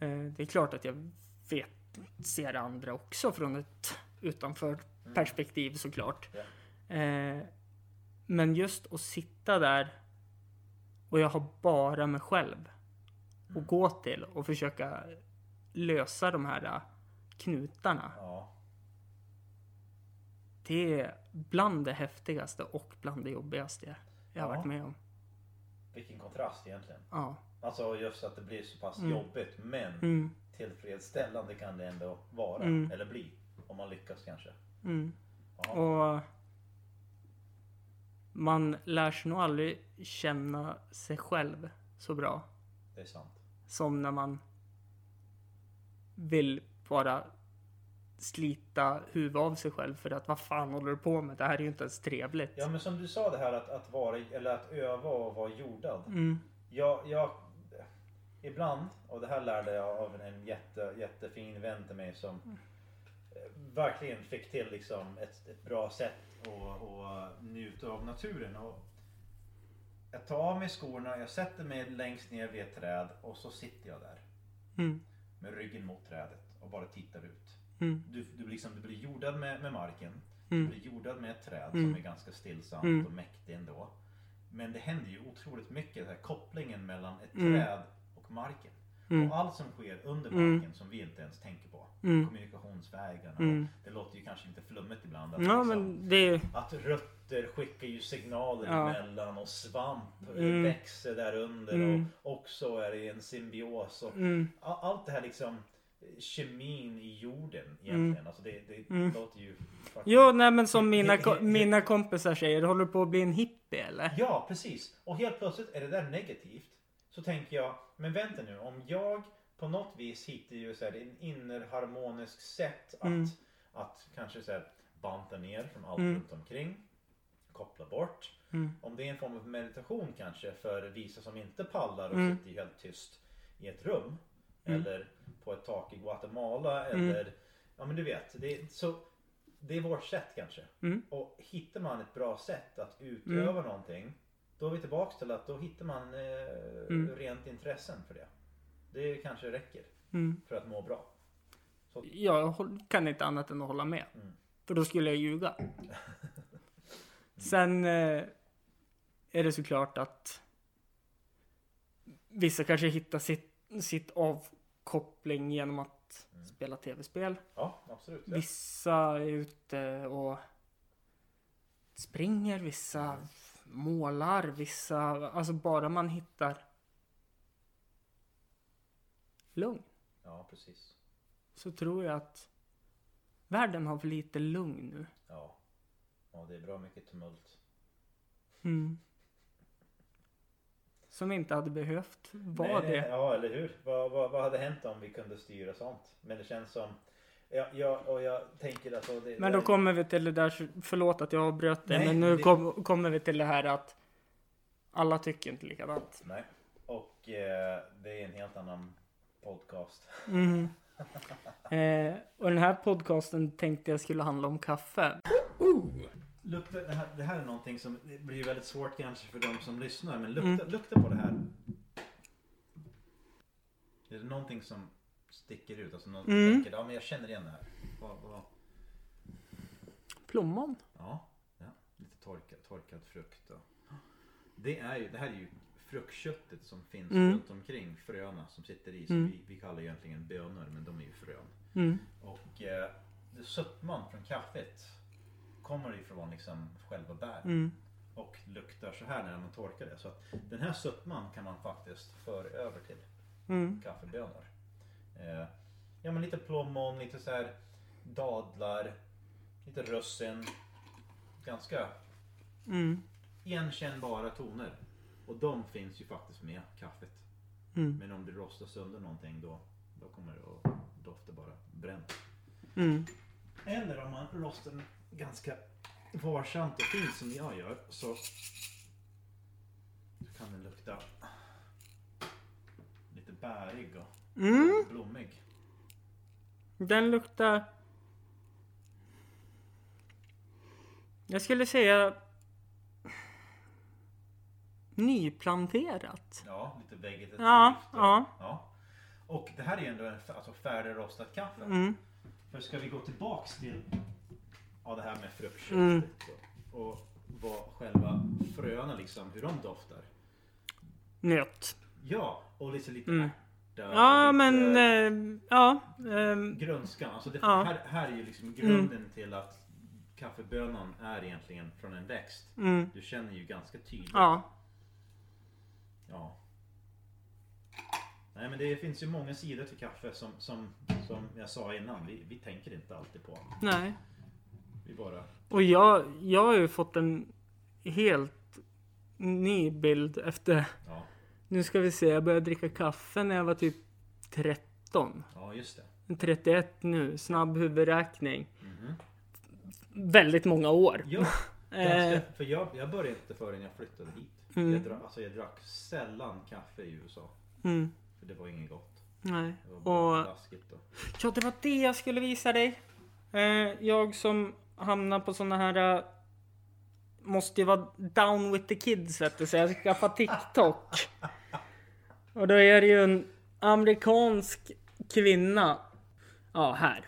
A: Eh, det är klart att jag vet, ser andra också från ett utanför
B: Mm.
A: perspektiv såklart. Eh, men just att sitta där och jag har bara mig själv att gå till och försöka lösa de här eh, knutarna.
B: Ja.
A: Det är bland det häftigaste och bland det jobbigaste jag har
B: Ja.
A: varit med om.
B: Vilken kontrast egentligen.
A: Ja.
B: Alltså just att det blir så pass
A: Mm.
B: jobbigt men
A: Mm,
B: tillfredsställande kan det ändå vara.
A: Mm.
B: Eller bli. Om man lyckas kanske.
A: mm. Och man lär sig nog aldrig känna sig själv så bra
B: Det är sant.
A: Som när man vill bara slita huvudet av sig själv för att vad fan håller du på med? Det här är ju inte ens trevligt.
B: Ja men som du sa det här att, att vara, eller att öva och vara jordad.
A: Mm,
B: Jag, jag, ibland, och det här lärde jag av en jätte, jättefin vän till mig som eh, verkligen fick till liksom ett, ett bra sätt att att njuta av naturen. Och jag tar av mig skorna, jag sätter mig längst ner vid ett träd och så sitter jag där
A: mm,
B: med ryggen mot trädet och bara tittar ut.
A: mm,
B: Du, du, liksom, du blir jordad med, med marken.
A: Mm.
B: Du blir jordad med ett träd
A: Mm.
B: som är ganska stillsamt
A: Mm.
B: och mäktigt ändå. Men det händer ju otroligt mycket, den här kopplingen mellan ett
A: Mm.
B: träd och marken.
A: Mm,
B: Och allt som sker under
A: Mm.
B: marken som vi inte ens tänker på.
A: mm.
B: Kommunikationsvägarna.
A: Mm.
B: Det låter ju kanske lite flummigt ibland. Att,
A: Ja
B: liksom,
A: det
B: att rötter skickar ju signaler
A: Ja.
B: emellan och svamp
A: Mm.
B: växer där under
A: Mm.
B: och också är det en symbios. Och
A: mm,
B: allt det här liksom kemin i jorden egentligen. Alltså det, det
A: Mm.
B: låter ju... fucking-
A: Jo, nej men som mina,
B: he-
A: mina kompisar säger, håller du på att bli en hippie eller?
B: Ja, precis. Och helt plötsligt är det där negativt. Så tänker jag, men vänta nu. Om jag på något vis hittar ju så här, en innerharmonisk sätt att,
A: Mm.
B: att kanske så här, banta ner från allt
A: Mm.
B: runt omkring. Koppla bort.
A: Mm.
B: Om det är en form av meditation kanske för vissa som inte pallar och
A: Mm.
B: sitter helt tyst i ett rum.
A: Mm.
B: Eller på ett tak i Guatemala
A: Mm.
B: eller Ja men du vet. Det är, så, det är vårt sätt kanske.
A: Mm.
B: Och hittar man ett bra sätt att utöva någonting. Då är vi tillbaks till att då hittar man eh,
A: Mm.
B: rent intressen för det. Det kanske räcker
A: Mm.
B: för att må bra.
A: Jag håll- kan inte annat än att hålla med.
B: Mm.
A: För då skulle jag ljuga. Sen eh, är det såklart att vissa kanske hittar sitt, sitt avkoppling genom att
B: Mm.
A: spela tv-spel.
B: Ja absolut. Ja.
A: Vissa är ute och springer, vissa målar, vissa... Alltså bara man hittar lugn
B: ja precis.
A: så tror jag att världen har för lite lugn nu.
B: Ja. ja det är bra mycket tumult.
A: Mm. Som inte hade behövt vara det.
B: Ja eller hur. Vad, vad, vad hade hänt om vi kunde styra sånt? Men det känns som Ja, ja, och jag tänker att... och Det,
A: Men då kommer vi till det där, förlåt att jag avbröt det,
B: Nej,
A: men nu
B: det-
A: kom, kommer vi till det här att alla tycker inte likadant.
B: Nej. Och eh, det är en helt annan podcast.
A: Mm. Eh, och den här podcasten tänkte jag skulle handla om kaffe.
B: Lukta, det, här, det här är någonting som blir väldigt svårt kanske för de som lyssnar. Men
A: Mm.
B: lukta, lukta på det här. Är det någonting som sticker ut? Alltså någon
A: Mm.
B: tänker, ja men jag känner igen det här. Vad, vad,
A: Plommon.
B: ja, ja, lite torkad, torkad frukt. Och. Det, är ju, det här är ju fruktköttet som finns
A: Mm.
B: runt omkring fröna som sitter i. Som
A: Mm.
B: vi, vi kallar egentligen bönor men de är ju frön.
A: Mm.
B: Och eh, sötman från kaffet kommer ifrån liksom själva bäret.
A: Mm.
B: Och luktar så här när man torkar det. Så att den här sötman kan man faktiskt föra över till
A: Mm.
B: kaffebönor. Eh, ja men lite plommon, lite så här dadlar, lite russin. Ganska
A: Mm.
B: igenkännbara toner. Och de finns ju faktiskt med kaffet.
A: Mm.
B: Men om du rostar sönder någonting då, då kommer det att dofta bara bränt.
A: Mm.
B: Eller om man rostar den ganska varsamt och fint som jag gör så, så kan den lukta lite bärig och
A: Mm.
B: blommig.
A: Den luktar... Jag skulle säga... Nyplanterat.
B: Ja, lite vegetativt.
A: Ja, ja.
B: ja. Och det här är ju ändå en alltså, färdigrostat kaffe.
A: Mm.
B: För ska vi gå tillbaks till ja, det här med fruktköttet
A: Mm.
B: och, och vad själva fröna liksom, hur de doftar.
A: Nöt.
B: Ja, och lite lite
A: Mm. Ja, men... Eh, ja. ehm,
B: Grönskan, alltså det,
A: Ja.
B: här, här är ju liksom grunden till att kaffebönan är egentligen från en växt.
A: mm,
B: Du känner ju ganska tydligt.
A: ja.
B: Ja. Nej men det finns ju många sidor till kaffe som, som, som jag sa innan. Vi, vi tänker inte alltid på.
A: Nej.
B: Vi bara...
A: Och jag, jag har ju fått en helt ny bild efter... Nu ska vi se, jag började dricka kaffe när jag var typ 13.
B: ja just det.
A: 31 nu, snabb huvudräkning.
B: Mhm.
A: Väldigt många år.
B: Ja,
A: Eh,
B: ganska, för jag, jag började inte förrän jag flyttade hit.
A: Mm.
B: Jag, drack, alltså jag drack sällan kaffe i USA.
A: mm,
B: För det var inget gott.
A: nej.
B: Det var bara
A: Och ja, det var det jag skulle visa dig. Eh, jag som hamnar på såna här... eh, måste ju vara down with the kids vet du, så jag skaffar TikTok. Och då är det ju en amerikansk kvinna. Ja, här.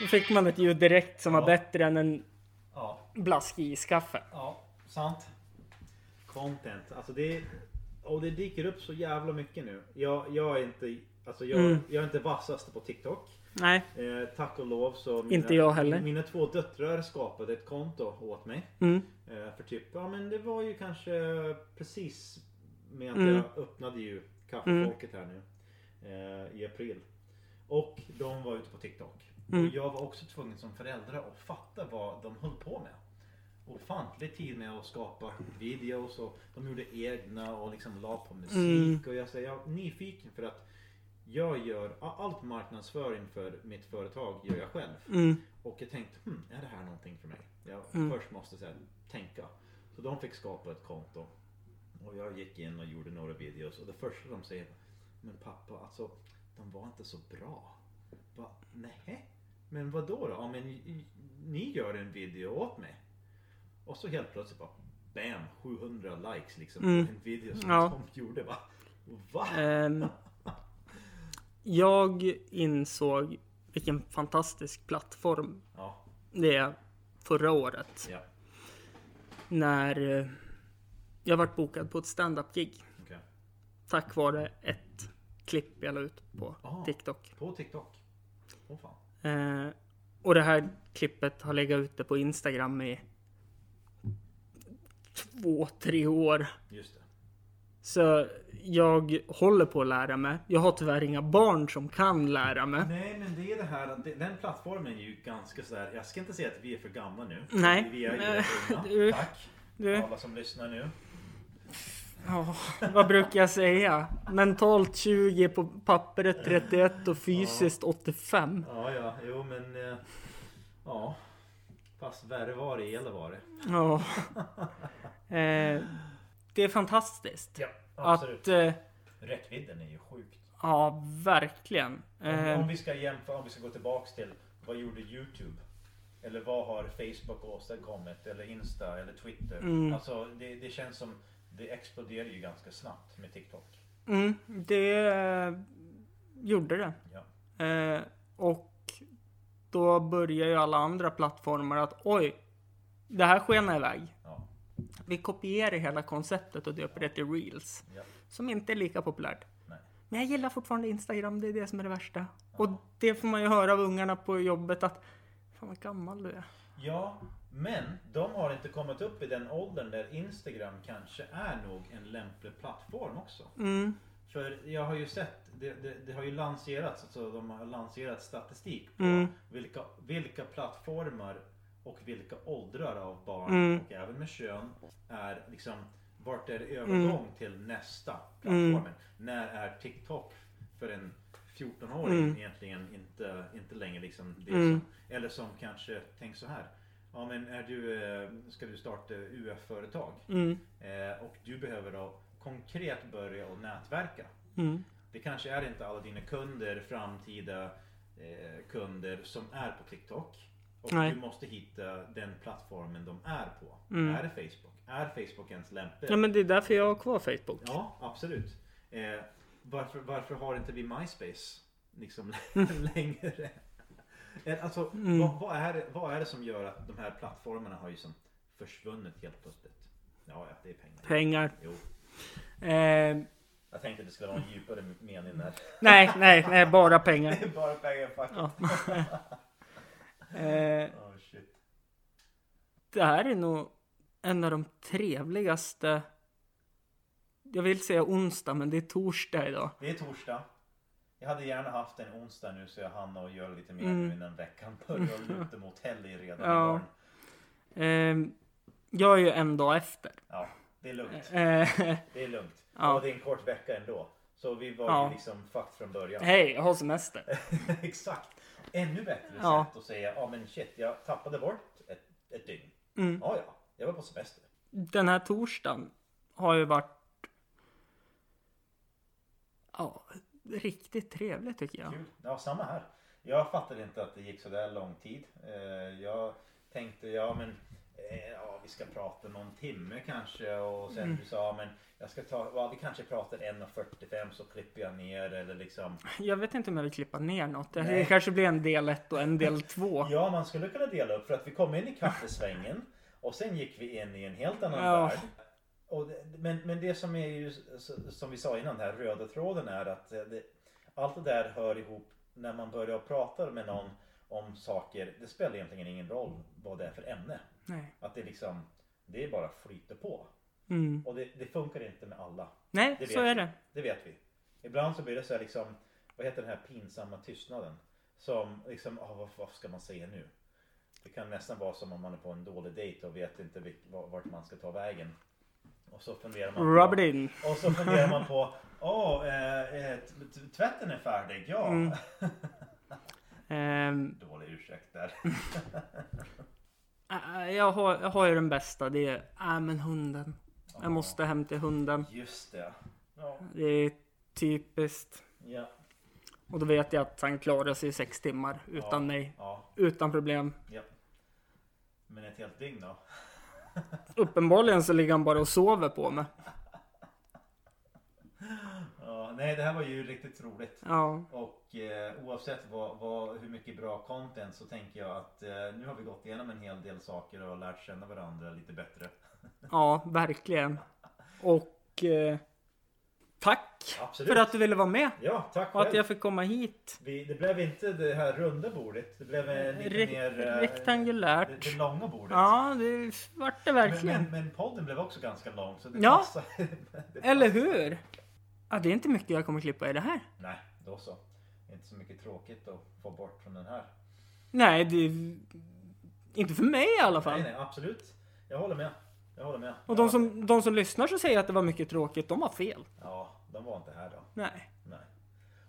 A: Då fick man ett ljud direkt som var
B: Ja.
A: bättre än en
B: Ja,
A: blaskig iskaffe.
B: Ja, sant. Content. Alltså det, och det dyker upp så jävla mycket nu. Jag, jag är inte, alltså jag,
A: Mm.
B: jag är inte vassaste på TikTok.
A: Nej.
B: Eh, tack och lov så mina,
A: Inte jag heller.
B: Mina två döttrar skapade ett konto åt mig.
A: Mm.
B: Eh, för typ, ja men det var ju kanske precis med att
A: Mm.
B: jag öppnade ju kaffefolket här nu. Eh, I april. Och de var ute på TikTok.
A: Mm.
B: Och jag var också tvungen som förälder att fatta vad de höll på med. Ofantlig tid med att skapa videos och de gjorde egna och liksom la på musik.
A: Mm.
B: Och jag säger, jag är nyfiken för att jag gör allt marknadsföring för mitt företag gör jag själv.
A: Mm.
B: Och jag tänkte, hm, är det här någonting för mig? Jag
A: Mm.
B: först måste så här, tänka. Så de fick skapa ett konto. Och jag gick in och gjorde några videos. Och det första de säger, men pappa, alltså de var inte så bra. Va? Nej. Men vad då? då? Ja, men ni gör en video åt mig. Och så helt plötsligt bara, bam, 700 likes liksom
A: Mm.
B: en video som
A: Ja.
B: de gjorde. Va? Va?
A: Ehm, jag insåg vilken fantastisk plattform
B: Ja,
A: det är förra året.
B: ja,
A: När eh, jag vart bokad på ett stand-up-gig.
B: okej.
A: Tack vare ett klipp jag la ut på
B: Ah.
A: TikTok.
B: På TikTok. Åh fan.
A: Eh, och det här klippet har legat ute på Instagram i två, tre år.
B: Just det.
A: Så jag håller på att lära mig. Jag har tyvärr inga barn som kan lära mig.
B: Nej men det är det här den plattformen är ju ganska sådär. Jag ska inte säga att vi är för gamla nu.
A: Nej.
B: Vi är ju unga. Tack.
A: Du,
B: Alla som lyssnar nu.
A: ja, vad brukar jag säga? Mentalt 20, på pappret 31 och fysiskt 85.
B: Ja ja, jo men. eh, Ja. Fast värre var det, eller var det?
A: Ja. Eh, det är fantastiskt.
B: Ja,
A: Att, eh,
B: Räckvidden är ju sjukt.
A: ja, verkligen.
B: Om,
A: Eh,
B: om vi ska jämföra, om vi ska gå tillbaks till vad gjorde Youtube? Eller vad har Facebook åstadkommit? Eller Insta eller Twitter?
A: Mm.
B: Alltså det, det känns som det exploderar ju ganska snabbt med TikTok.
A: mm, det eh, gjorde det.
B: Ja.
A: Eh, och då börjar ju alla andra plattformar att oj, det här skenar iväg.
B: Ja.
A: Vi kopierar hela konceptet och döper det till reels.
B: Ja.
A: Som inte är lika populärt.
B: Nej.
A: Men jag gillar fortfarande Instagram, det är det som är det värsta. Och det får man ju höra av ungarna på jobbet att Fan vad gammal du är.
B: Ja, men de har inte kommit upp i den åldern där Instagram kanske är nog en lämplig plattform också.
A: Mm.
B: För jag har ju sett, det, det, det har ju lanserats, alltså de har lanserat statistik på
A: Mm.
B: vilka, vilka plattformar och vilka åldrar av barn
A: Mm.
B: och även med kön är liksom vart är det övergång till nästa
A: Mm.
B: plattformen? När är TikTok för en 14-åring
A: Mm.
B: egentligen inte, inte längre liksom det
A: Mm.
B: som, eller som kanske, tänk så här. Ja men är du, eh, ska du starta UF-företag
A: Mm.
B: eh, och du behöver då konkret börja och nätverka.
A: Mm.
B: Det kanske är inte alla dina kunder, framtida eh, kunder som är på TikTok. Och
A: Nej.
B: du måste hitta den plattformen de är på.
A: Mm.
B: Är det Facebook? Är Facebook ens lämplig?
A: Ja men det är därför jag har kvar Facebook.
B: Ja, absolut. Eh, varför, varför har inte vi MySpace liksom längre? Eh, Alltså,
A: Mm.
B: vad, vad, är det, vad är det som gör att de här plattformarna har ju som försvunnit helt plötsligt? Ja, ja, det är pengar.
A: Pengar.
B: Jo.
A: Eh,
B: Jag tänkte att det skulle vara en djupare mening där.
A: nej, nej, nej, bara pengar.
B: Det är bara pengar.
A: Ja. eh,
B: Oh, shit.
A: det här är nog en av de trevligaste. Jag vill säga onsdag, men det är torsdag idag.
B: Det är torsdag. Jag hade gärna haft en onsdag nu så jag hann och göra lite mer
A: Mm.
B: nu innan veckan börjar luta mot helg redan
A: Ja.
B: imorgon.
A: Eh, jag är ju en dag efter.
B: Ja, det är lugnt.
A: Eh,
B: Det är lugnt.
A: Ja.
B: Och det är en kort vecka ändå. Så vi var
A: Ja.
B: ju liksom fucked från början.
A: Hej, jag har semester.
B: Exakt. Ännu bättre
A: Ja.
B: sätt att säga, ja men shit, jag tappade bort ett, ett dygn.
A: Mm.
B: Ja, ja, jag var på semester.
A: Den här torsdagen har ju varit ja, riktigt trevlig tycker jag.
B: Kul. Ja, samma här. Jag fattade inte att det gick så där lång tid. Eh, Jag tänkte, ja men ja, vi ska prata någon timme kanske och sen
A: Mm.
B: du sa, men jag ska ta, ja, vi kanske pratar 1.45 så klipper jag ner eller liksom.
A: Jag vet inte om jag vill klippa ner något. Det
B: Nej.
A: kanske blir en del ett och en del två.
B: Ja, man skulle kunna dela upp för att vi kom in i kaffesvängen och sen gick vi in i en helt annan
A: Ja.
B: värld. Och det, men, men det som är ju som vi sa innan, den här röda tråden är att eh, det, allt det där hör ihop när man börjar prata med någon om saker. Det spelar egentligen ingen roll vad det är för ämne.
A: Nej.
B: Att det liksom, det är bara flyter på.
A: Mm.
B: Och det, det funkar inte med alla.
A: Nej,
B: Det
A: så är
B: vi.
A: det.
B: Det vet vi. Ibland så blir det så här liksom, vad heter den här pinsamma tystnaden? Som liksom, ah, vad, vad ska man säga nu? Det kan nästan vara som om man är på en dålig dejt och vet inte vilk, vart man ska ta vägen. Och så funderar man
A: Rub
B: på,
A: in.
B: och så funderar man på, åh, eh, eh, t- tvätten är färdig, ja.
A: Mm. Ehm,
B: Dålig ursäkt där.
A: äh, jag, har, jag har ju den bästa. Det är, äh, men hunden. Jag måste hem till hunden.
B: Just det. Ja.
A: Det är typiskt.
B: Ja.
A: Och då vet jag att han klarar sig i sex timmar utan
B: Ja.
A: mig.
B: ja.
A: Utan problem.
B: ja. Men ett helt dygn då?
A: Uppenbarligen så ligger han bara och sover på mig.
B: Ja, nej, det här var ju riktigt roligt.
A: Ja.
B: Och eh, oavsett vad, vad, hur mycket bra content så tänker jag att eh, nu har vi gått igenom en hel del saker och lärt känna varandra lite bättre.
A: Ja, verkligen. Och eh, tack
B: Absolut.
A: för att du ville vara med.
B: Ja, tack
A: Och att
B: själv.
A: jag fick komma hit.
B: Vi, det blev inte det här runda bordet. Det blev lite
A: Re-
B: mer... eh,
A: rektangulärt.
B: Det, det långa bordet.
A: Ja, det vart det
B: men,
A: verkligen.
B: men, men podden blev också ganska lång. Så det
A: Ja.
B: passar. det
A: Eller
B: passar.
A: hur? Ja, det är inte mycket jag kommer klippa i det här.
B: Nej, då så. Det är inte så mycket tråkigt att få bort från den här.
A: Nej, det... Inte för mig i alla
B: Nej,
A: fall.
B: nej, absolut. Jag håller med. Jag håller med.
A: Och de som, de som lyssnar så säger att det var mycket tråkigt, de har fel.
B: Ja, de var inte här då.
A: Nej.
B: Nej.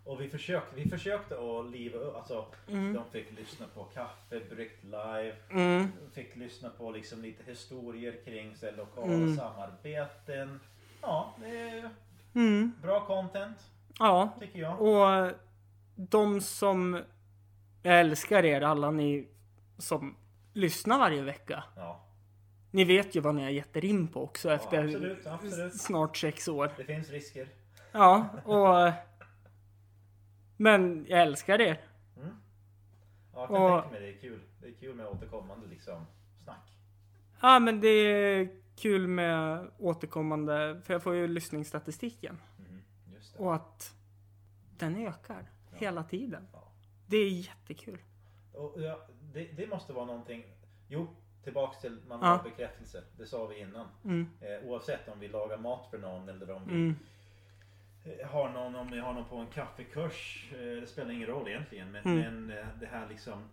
B: Och vi försökte, vi försökte att liva upp, alltså de fick lyssna på kaffe, bryggt live.
A: Mm.
B: Fick lyssna på liksom lite historier kring så här, lokala
A: Mm.
B: samarbeten. Ja, det
A: Mm.
B: bra content
A: Ja,
B: tycker jag.
A: och de som... Jag älskar er alla ni som lyssnar varje vecka.
B: Ja,
A: Ni vet ju vad ni har gett er in på också efter
B: absolut, absolut.
A: snart sex år.
B: det finns risker.
A: Ja, och... Men jag älskar er.
B: Mm. Ja, jag kan
A: Och-
B: tänka mig det är kul. Det är kul med återkommande liksom snack.
A: Ja, men det är kul med återkommande, för jag får ju lyssningsstatistiken.
B: Det.
A: Och att den ökar hela tiden.
B: Ja.
A: Det är jättekul.
B: Och, ja, det, det måste vara någonting. Jo, tillbaks till man
A: Ja.
B: bekräftelse. Det sa vi innan.
A: Mm.
B: Eh, oavsett om vi lagar mat för någon eller om vi
A: Mm.
B: eh, har någon, om vi har någon på en kaffekurs. Eh, det spelar ingen roll egentligen. Men,
A: Mm.
B: men eh, det här liksom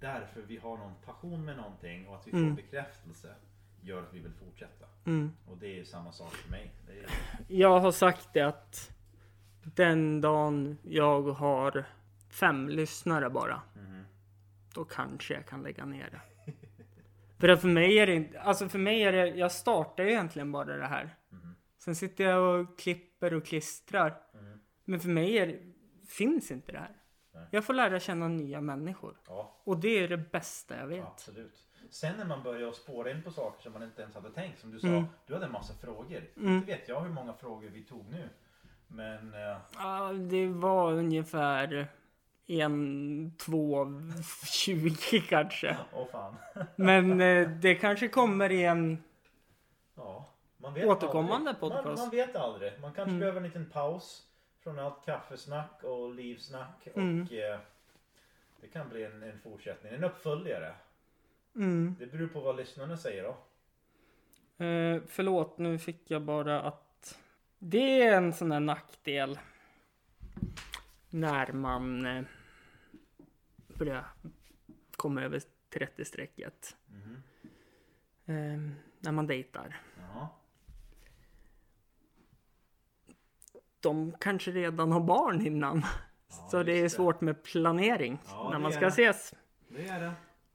B: därför vi har någon passion med någonting och att vi
A: Mm.
B: får bekräftelse gör att vi vill fortsätta.
A: Mm.
B: Och det är samma sak för mig. Är,
A: Jag har sagt det att den dagen jag har fem lyssnare bara,
B: Mhm.
A: då kanske jag kan lägga ner det. För att för mig är det inte, alltså för mig är det, jag startar ju egentligen bara det här.
B: Mhm.
A: Sen sitter jag och klipper och klistrar.
B: Mhm.
A: Men för mig är, finns inte det här.
B: Nej.
A: Jag får lära känna nya människor.
B: ja,
A: Och det är det bästa jag vet.
B: absolut. Sen när man börjar spåra in på saker som man inte ens hade tänkt. Som du sa,
A: Mm.
B: du hade en massa frågor.
A: Mm.
B: Inte vet jag hur många frågor vi tog nu. Men eh,
A: Ja, det var ungefär en, två, tjugo kanske.
B: åh fan.
A: Men eh, det kanske kommer i en...
B: Ja, man vet
A: Återkommande
B: aldrig. Man,
A: podcast.
B: man vet aldrig. Man kanske
A: Mm.
B: behöver en liten paus från allt kaffesnack och livsnack.
A: Mm.
B: Och eh, det kan bli en, en fortsättning, en uppföljare.
A: Mm.
B: Det beror på vad lyssnarna säger då.
A: Eh, förlåt, nu fick jag bara att... Det är en sån här nackdel. När man eh, börjar komma över 30-strecket.
B: Mhm.
A: Eh, när man dejtar.
B: Jaha.
A: De kanske redan har barn innan.
B: Ja,
A: Så det är svårt med planering
B: Ja,
A: när
B: det
A: man ska
B: det.
A: ses.
B: Det är det.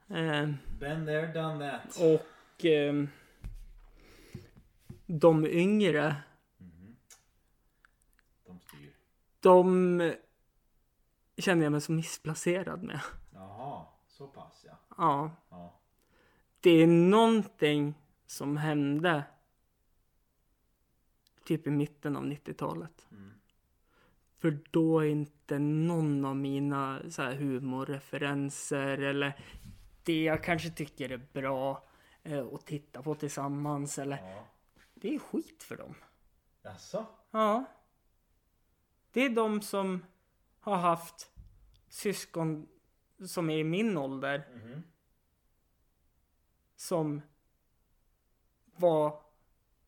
A: Eh,
B: Been there, done that.
A: och ehm, de yngre,
B: Mhm. De styr.
A: de känner jag mig så missplacerad med.
B: Jaha, så pass ja.
A: Ja,
B: ja.
A: det är någonting som hände typ i mitten av 90-talet.
B: Mm.
A: För då är inte någon av mina så här humorreferenser eller det jag kanske tycker är bra eh, att titta på tillsammans eller
B: ja.
A: det är skit för dem.
B: Jaså?
A: Ja. Det är de som har haft syskon som är i min ålder
B: Mhm.
A: som var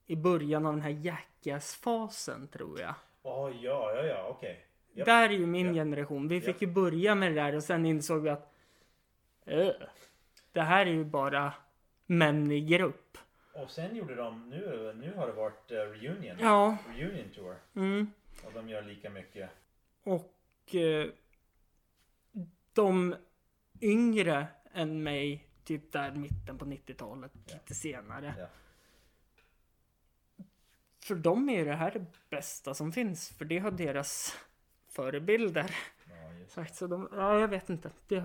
A: i början av den här Jackass-fasen tror jag.
B: Åh, ja, ja, ja, okej. Japp.
A: Där är ju min
B: Japp.
A: generation. Vi fick
B: Japp.
A: ju börja med det där och sen insåg vi att "Öh, det här är ju bara män i grupp.
B: Och sen gjorde de, nu, nu har det varit eh, reunion.
A: Ja,
B: Reunion tour.
A: mm.
B: Och de gör lika mycket.
A: och eh, de yngre än mig, typ där mitten på 90-talet, lite senare.
B: Ja.
A: För dem är det här det bästa som finns. För det har deras förebilder
B: Ja.
A: Så de, ja, jag vet inte. Det,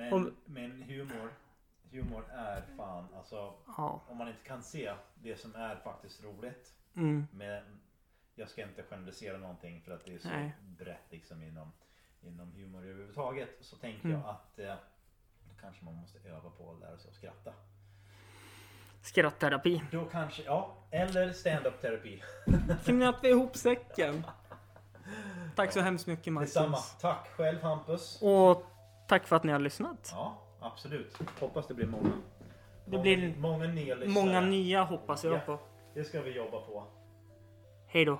B: Men,
A: Om-
B: men humor, humor är fan alltså.
A: ja.
B: Om man inte kan se det som är faktiskt roligt.
A: Mm,
B: Men jag ska inte generalisera någonting för att det är så
A: Nej.
B: brett liksom inom, inom humor överhuvudtaget. Så tänker
A: Mm.
B: jag att eh, då kanske man måste öva på att lära sig att skratta.
A: skrattterapi.
B: Då kanske, ja, eller stand-up terapi.
A: Knöt vi ihop säcken. Tack så hemskt mycket
B: Detsamma.
A: Marcus.
B: Tack själv Hampus.
A: Och tack för att ni har lyssnat.
B: Ja, absolut. Hoppas det blir många.
A: Det
B: många,
A: blir
B: många nya lyssnare.
A: Många nya hoppas jag
B: Ja.
A: på.
B: Det ska vi jobba på.
A: Hej då.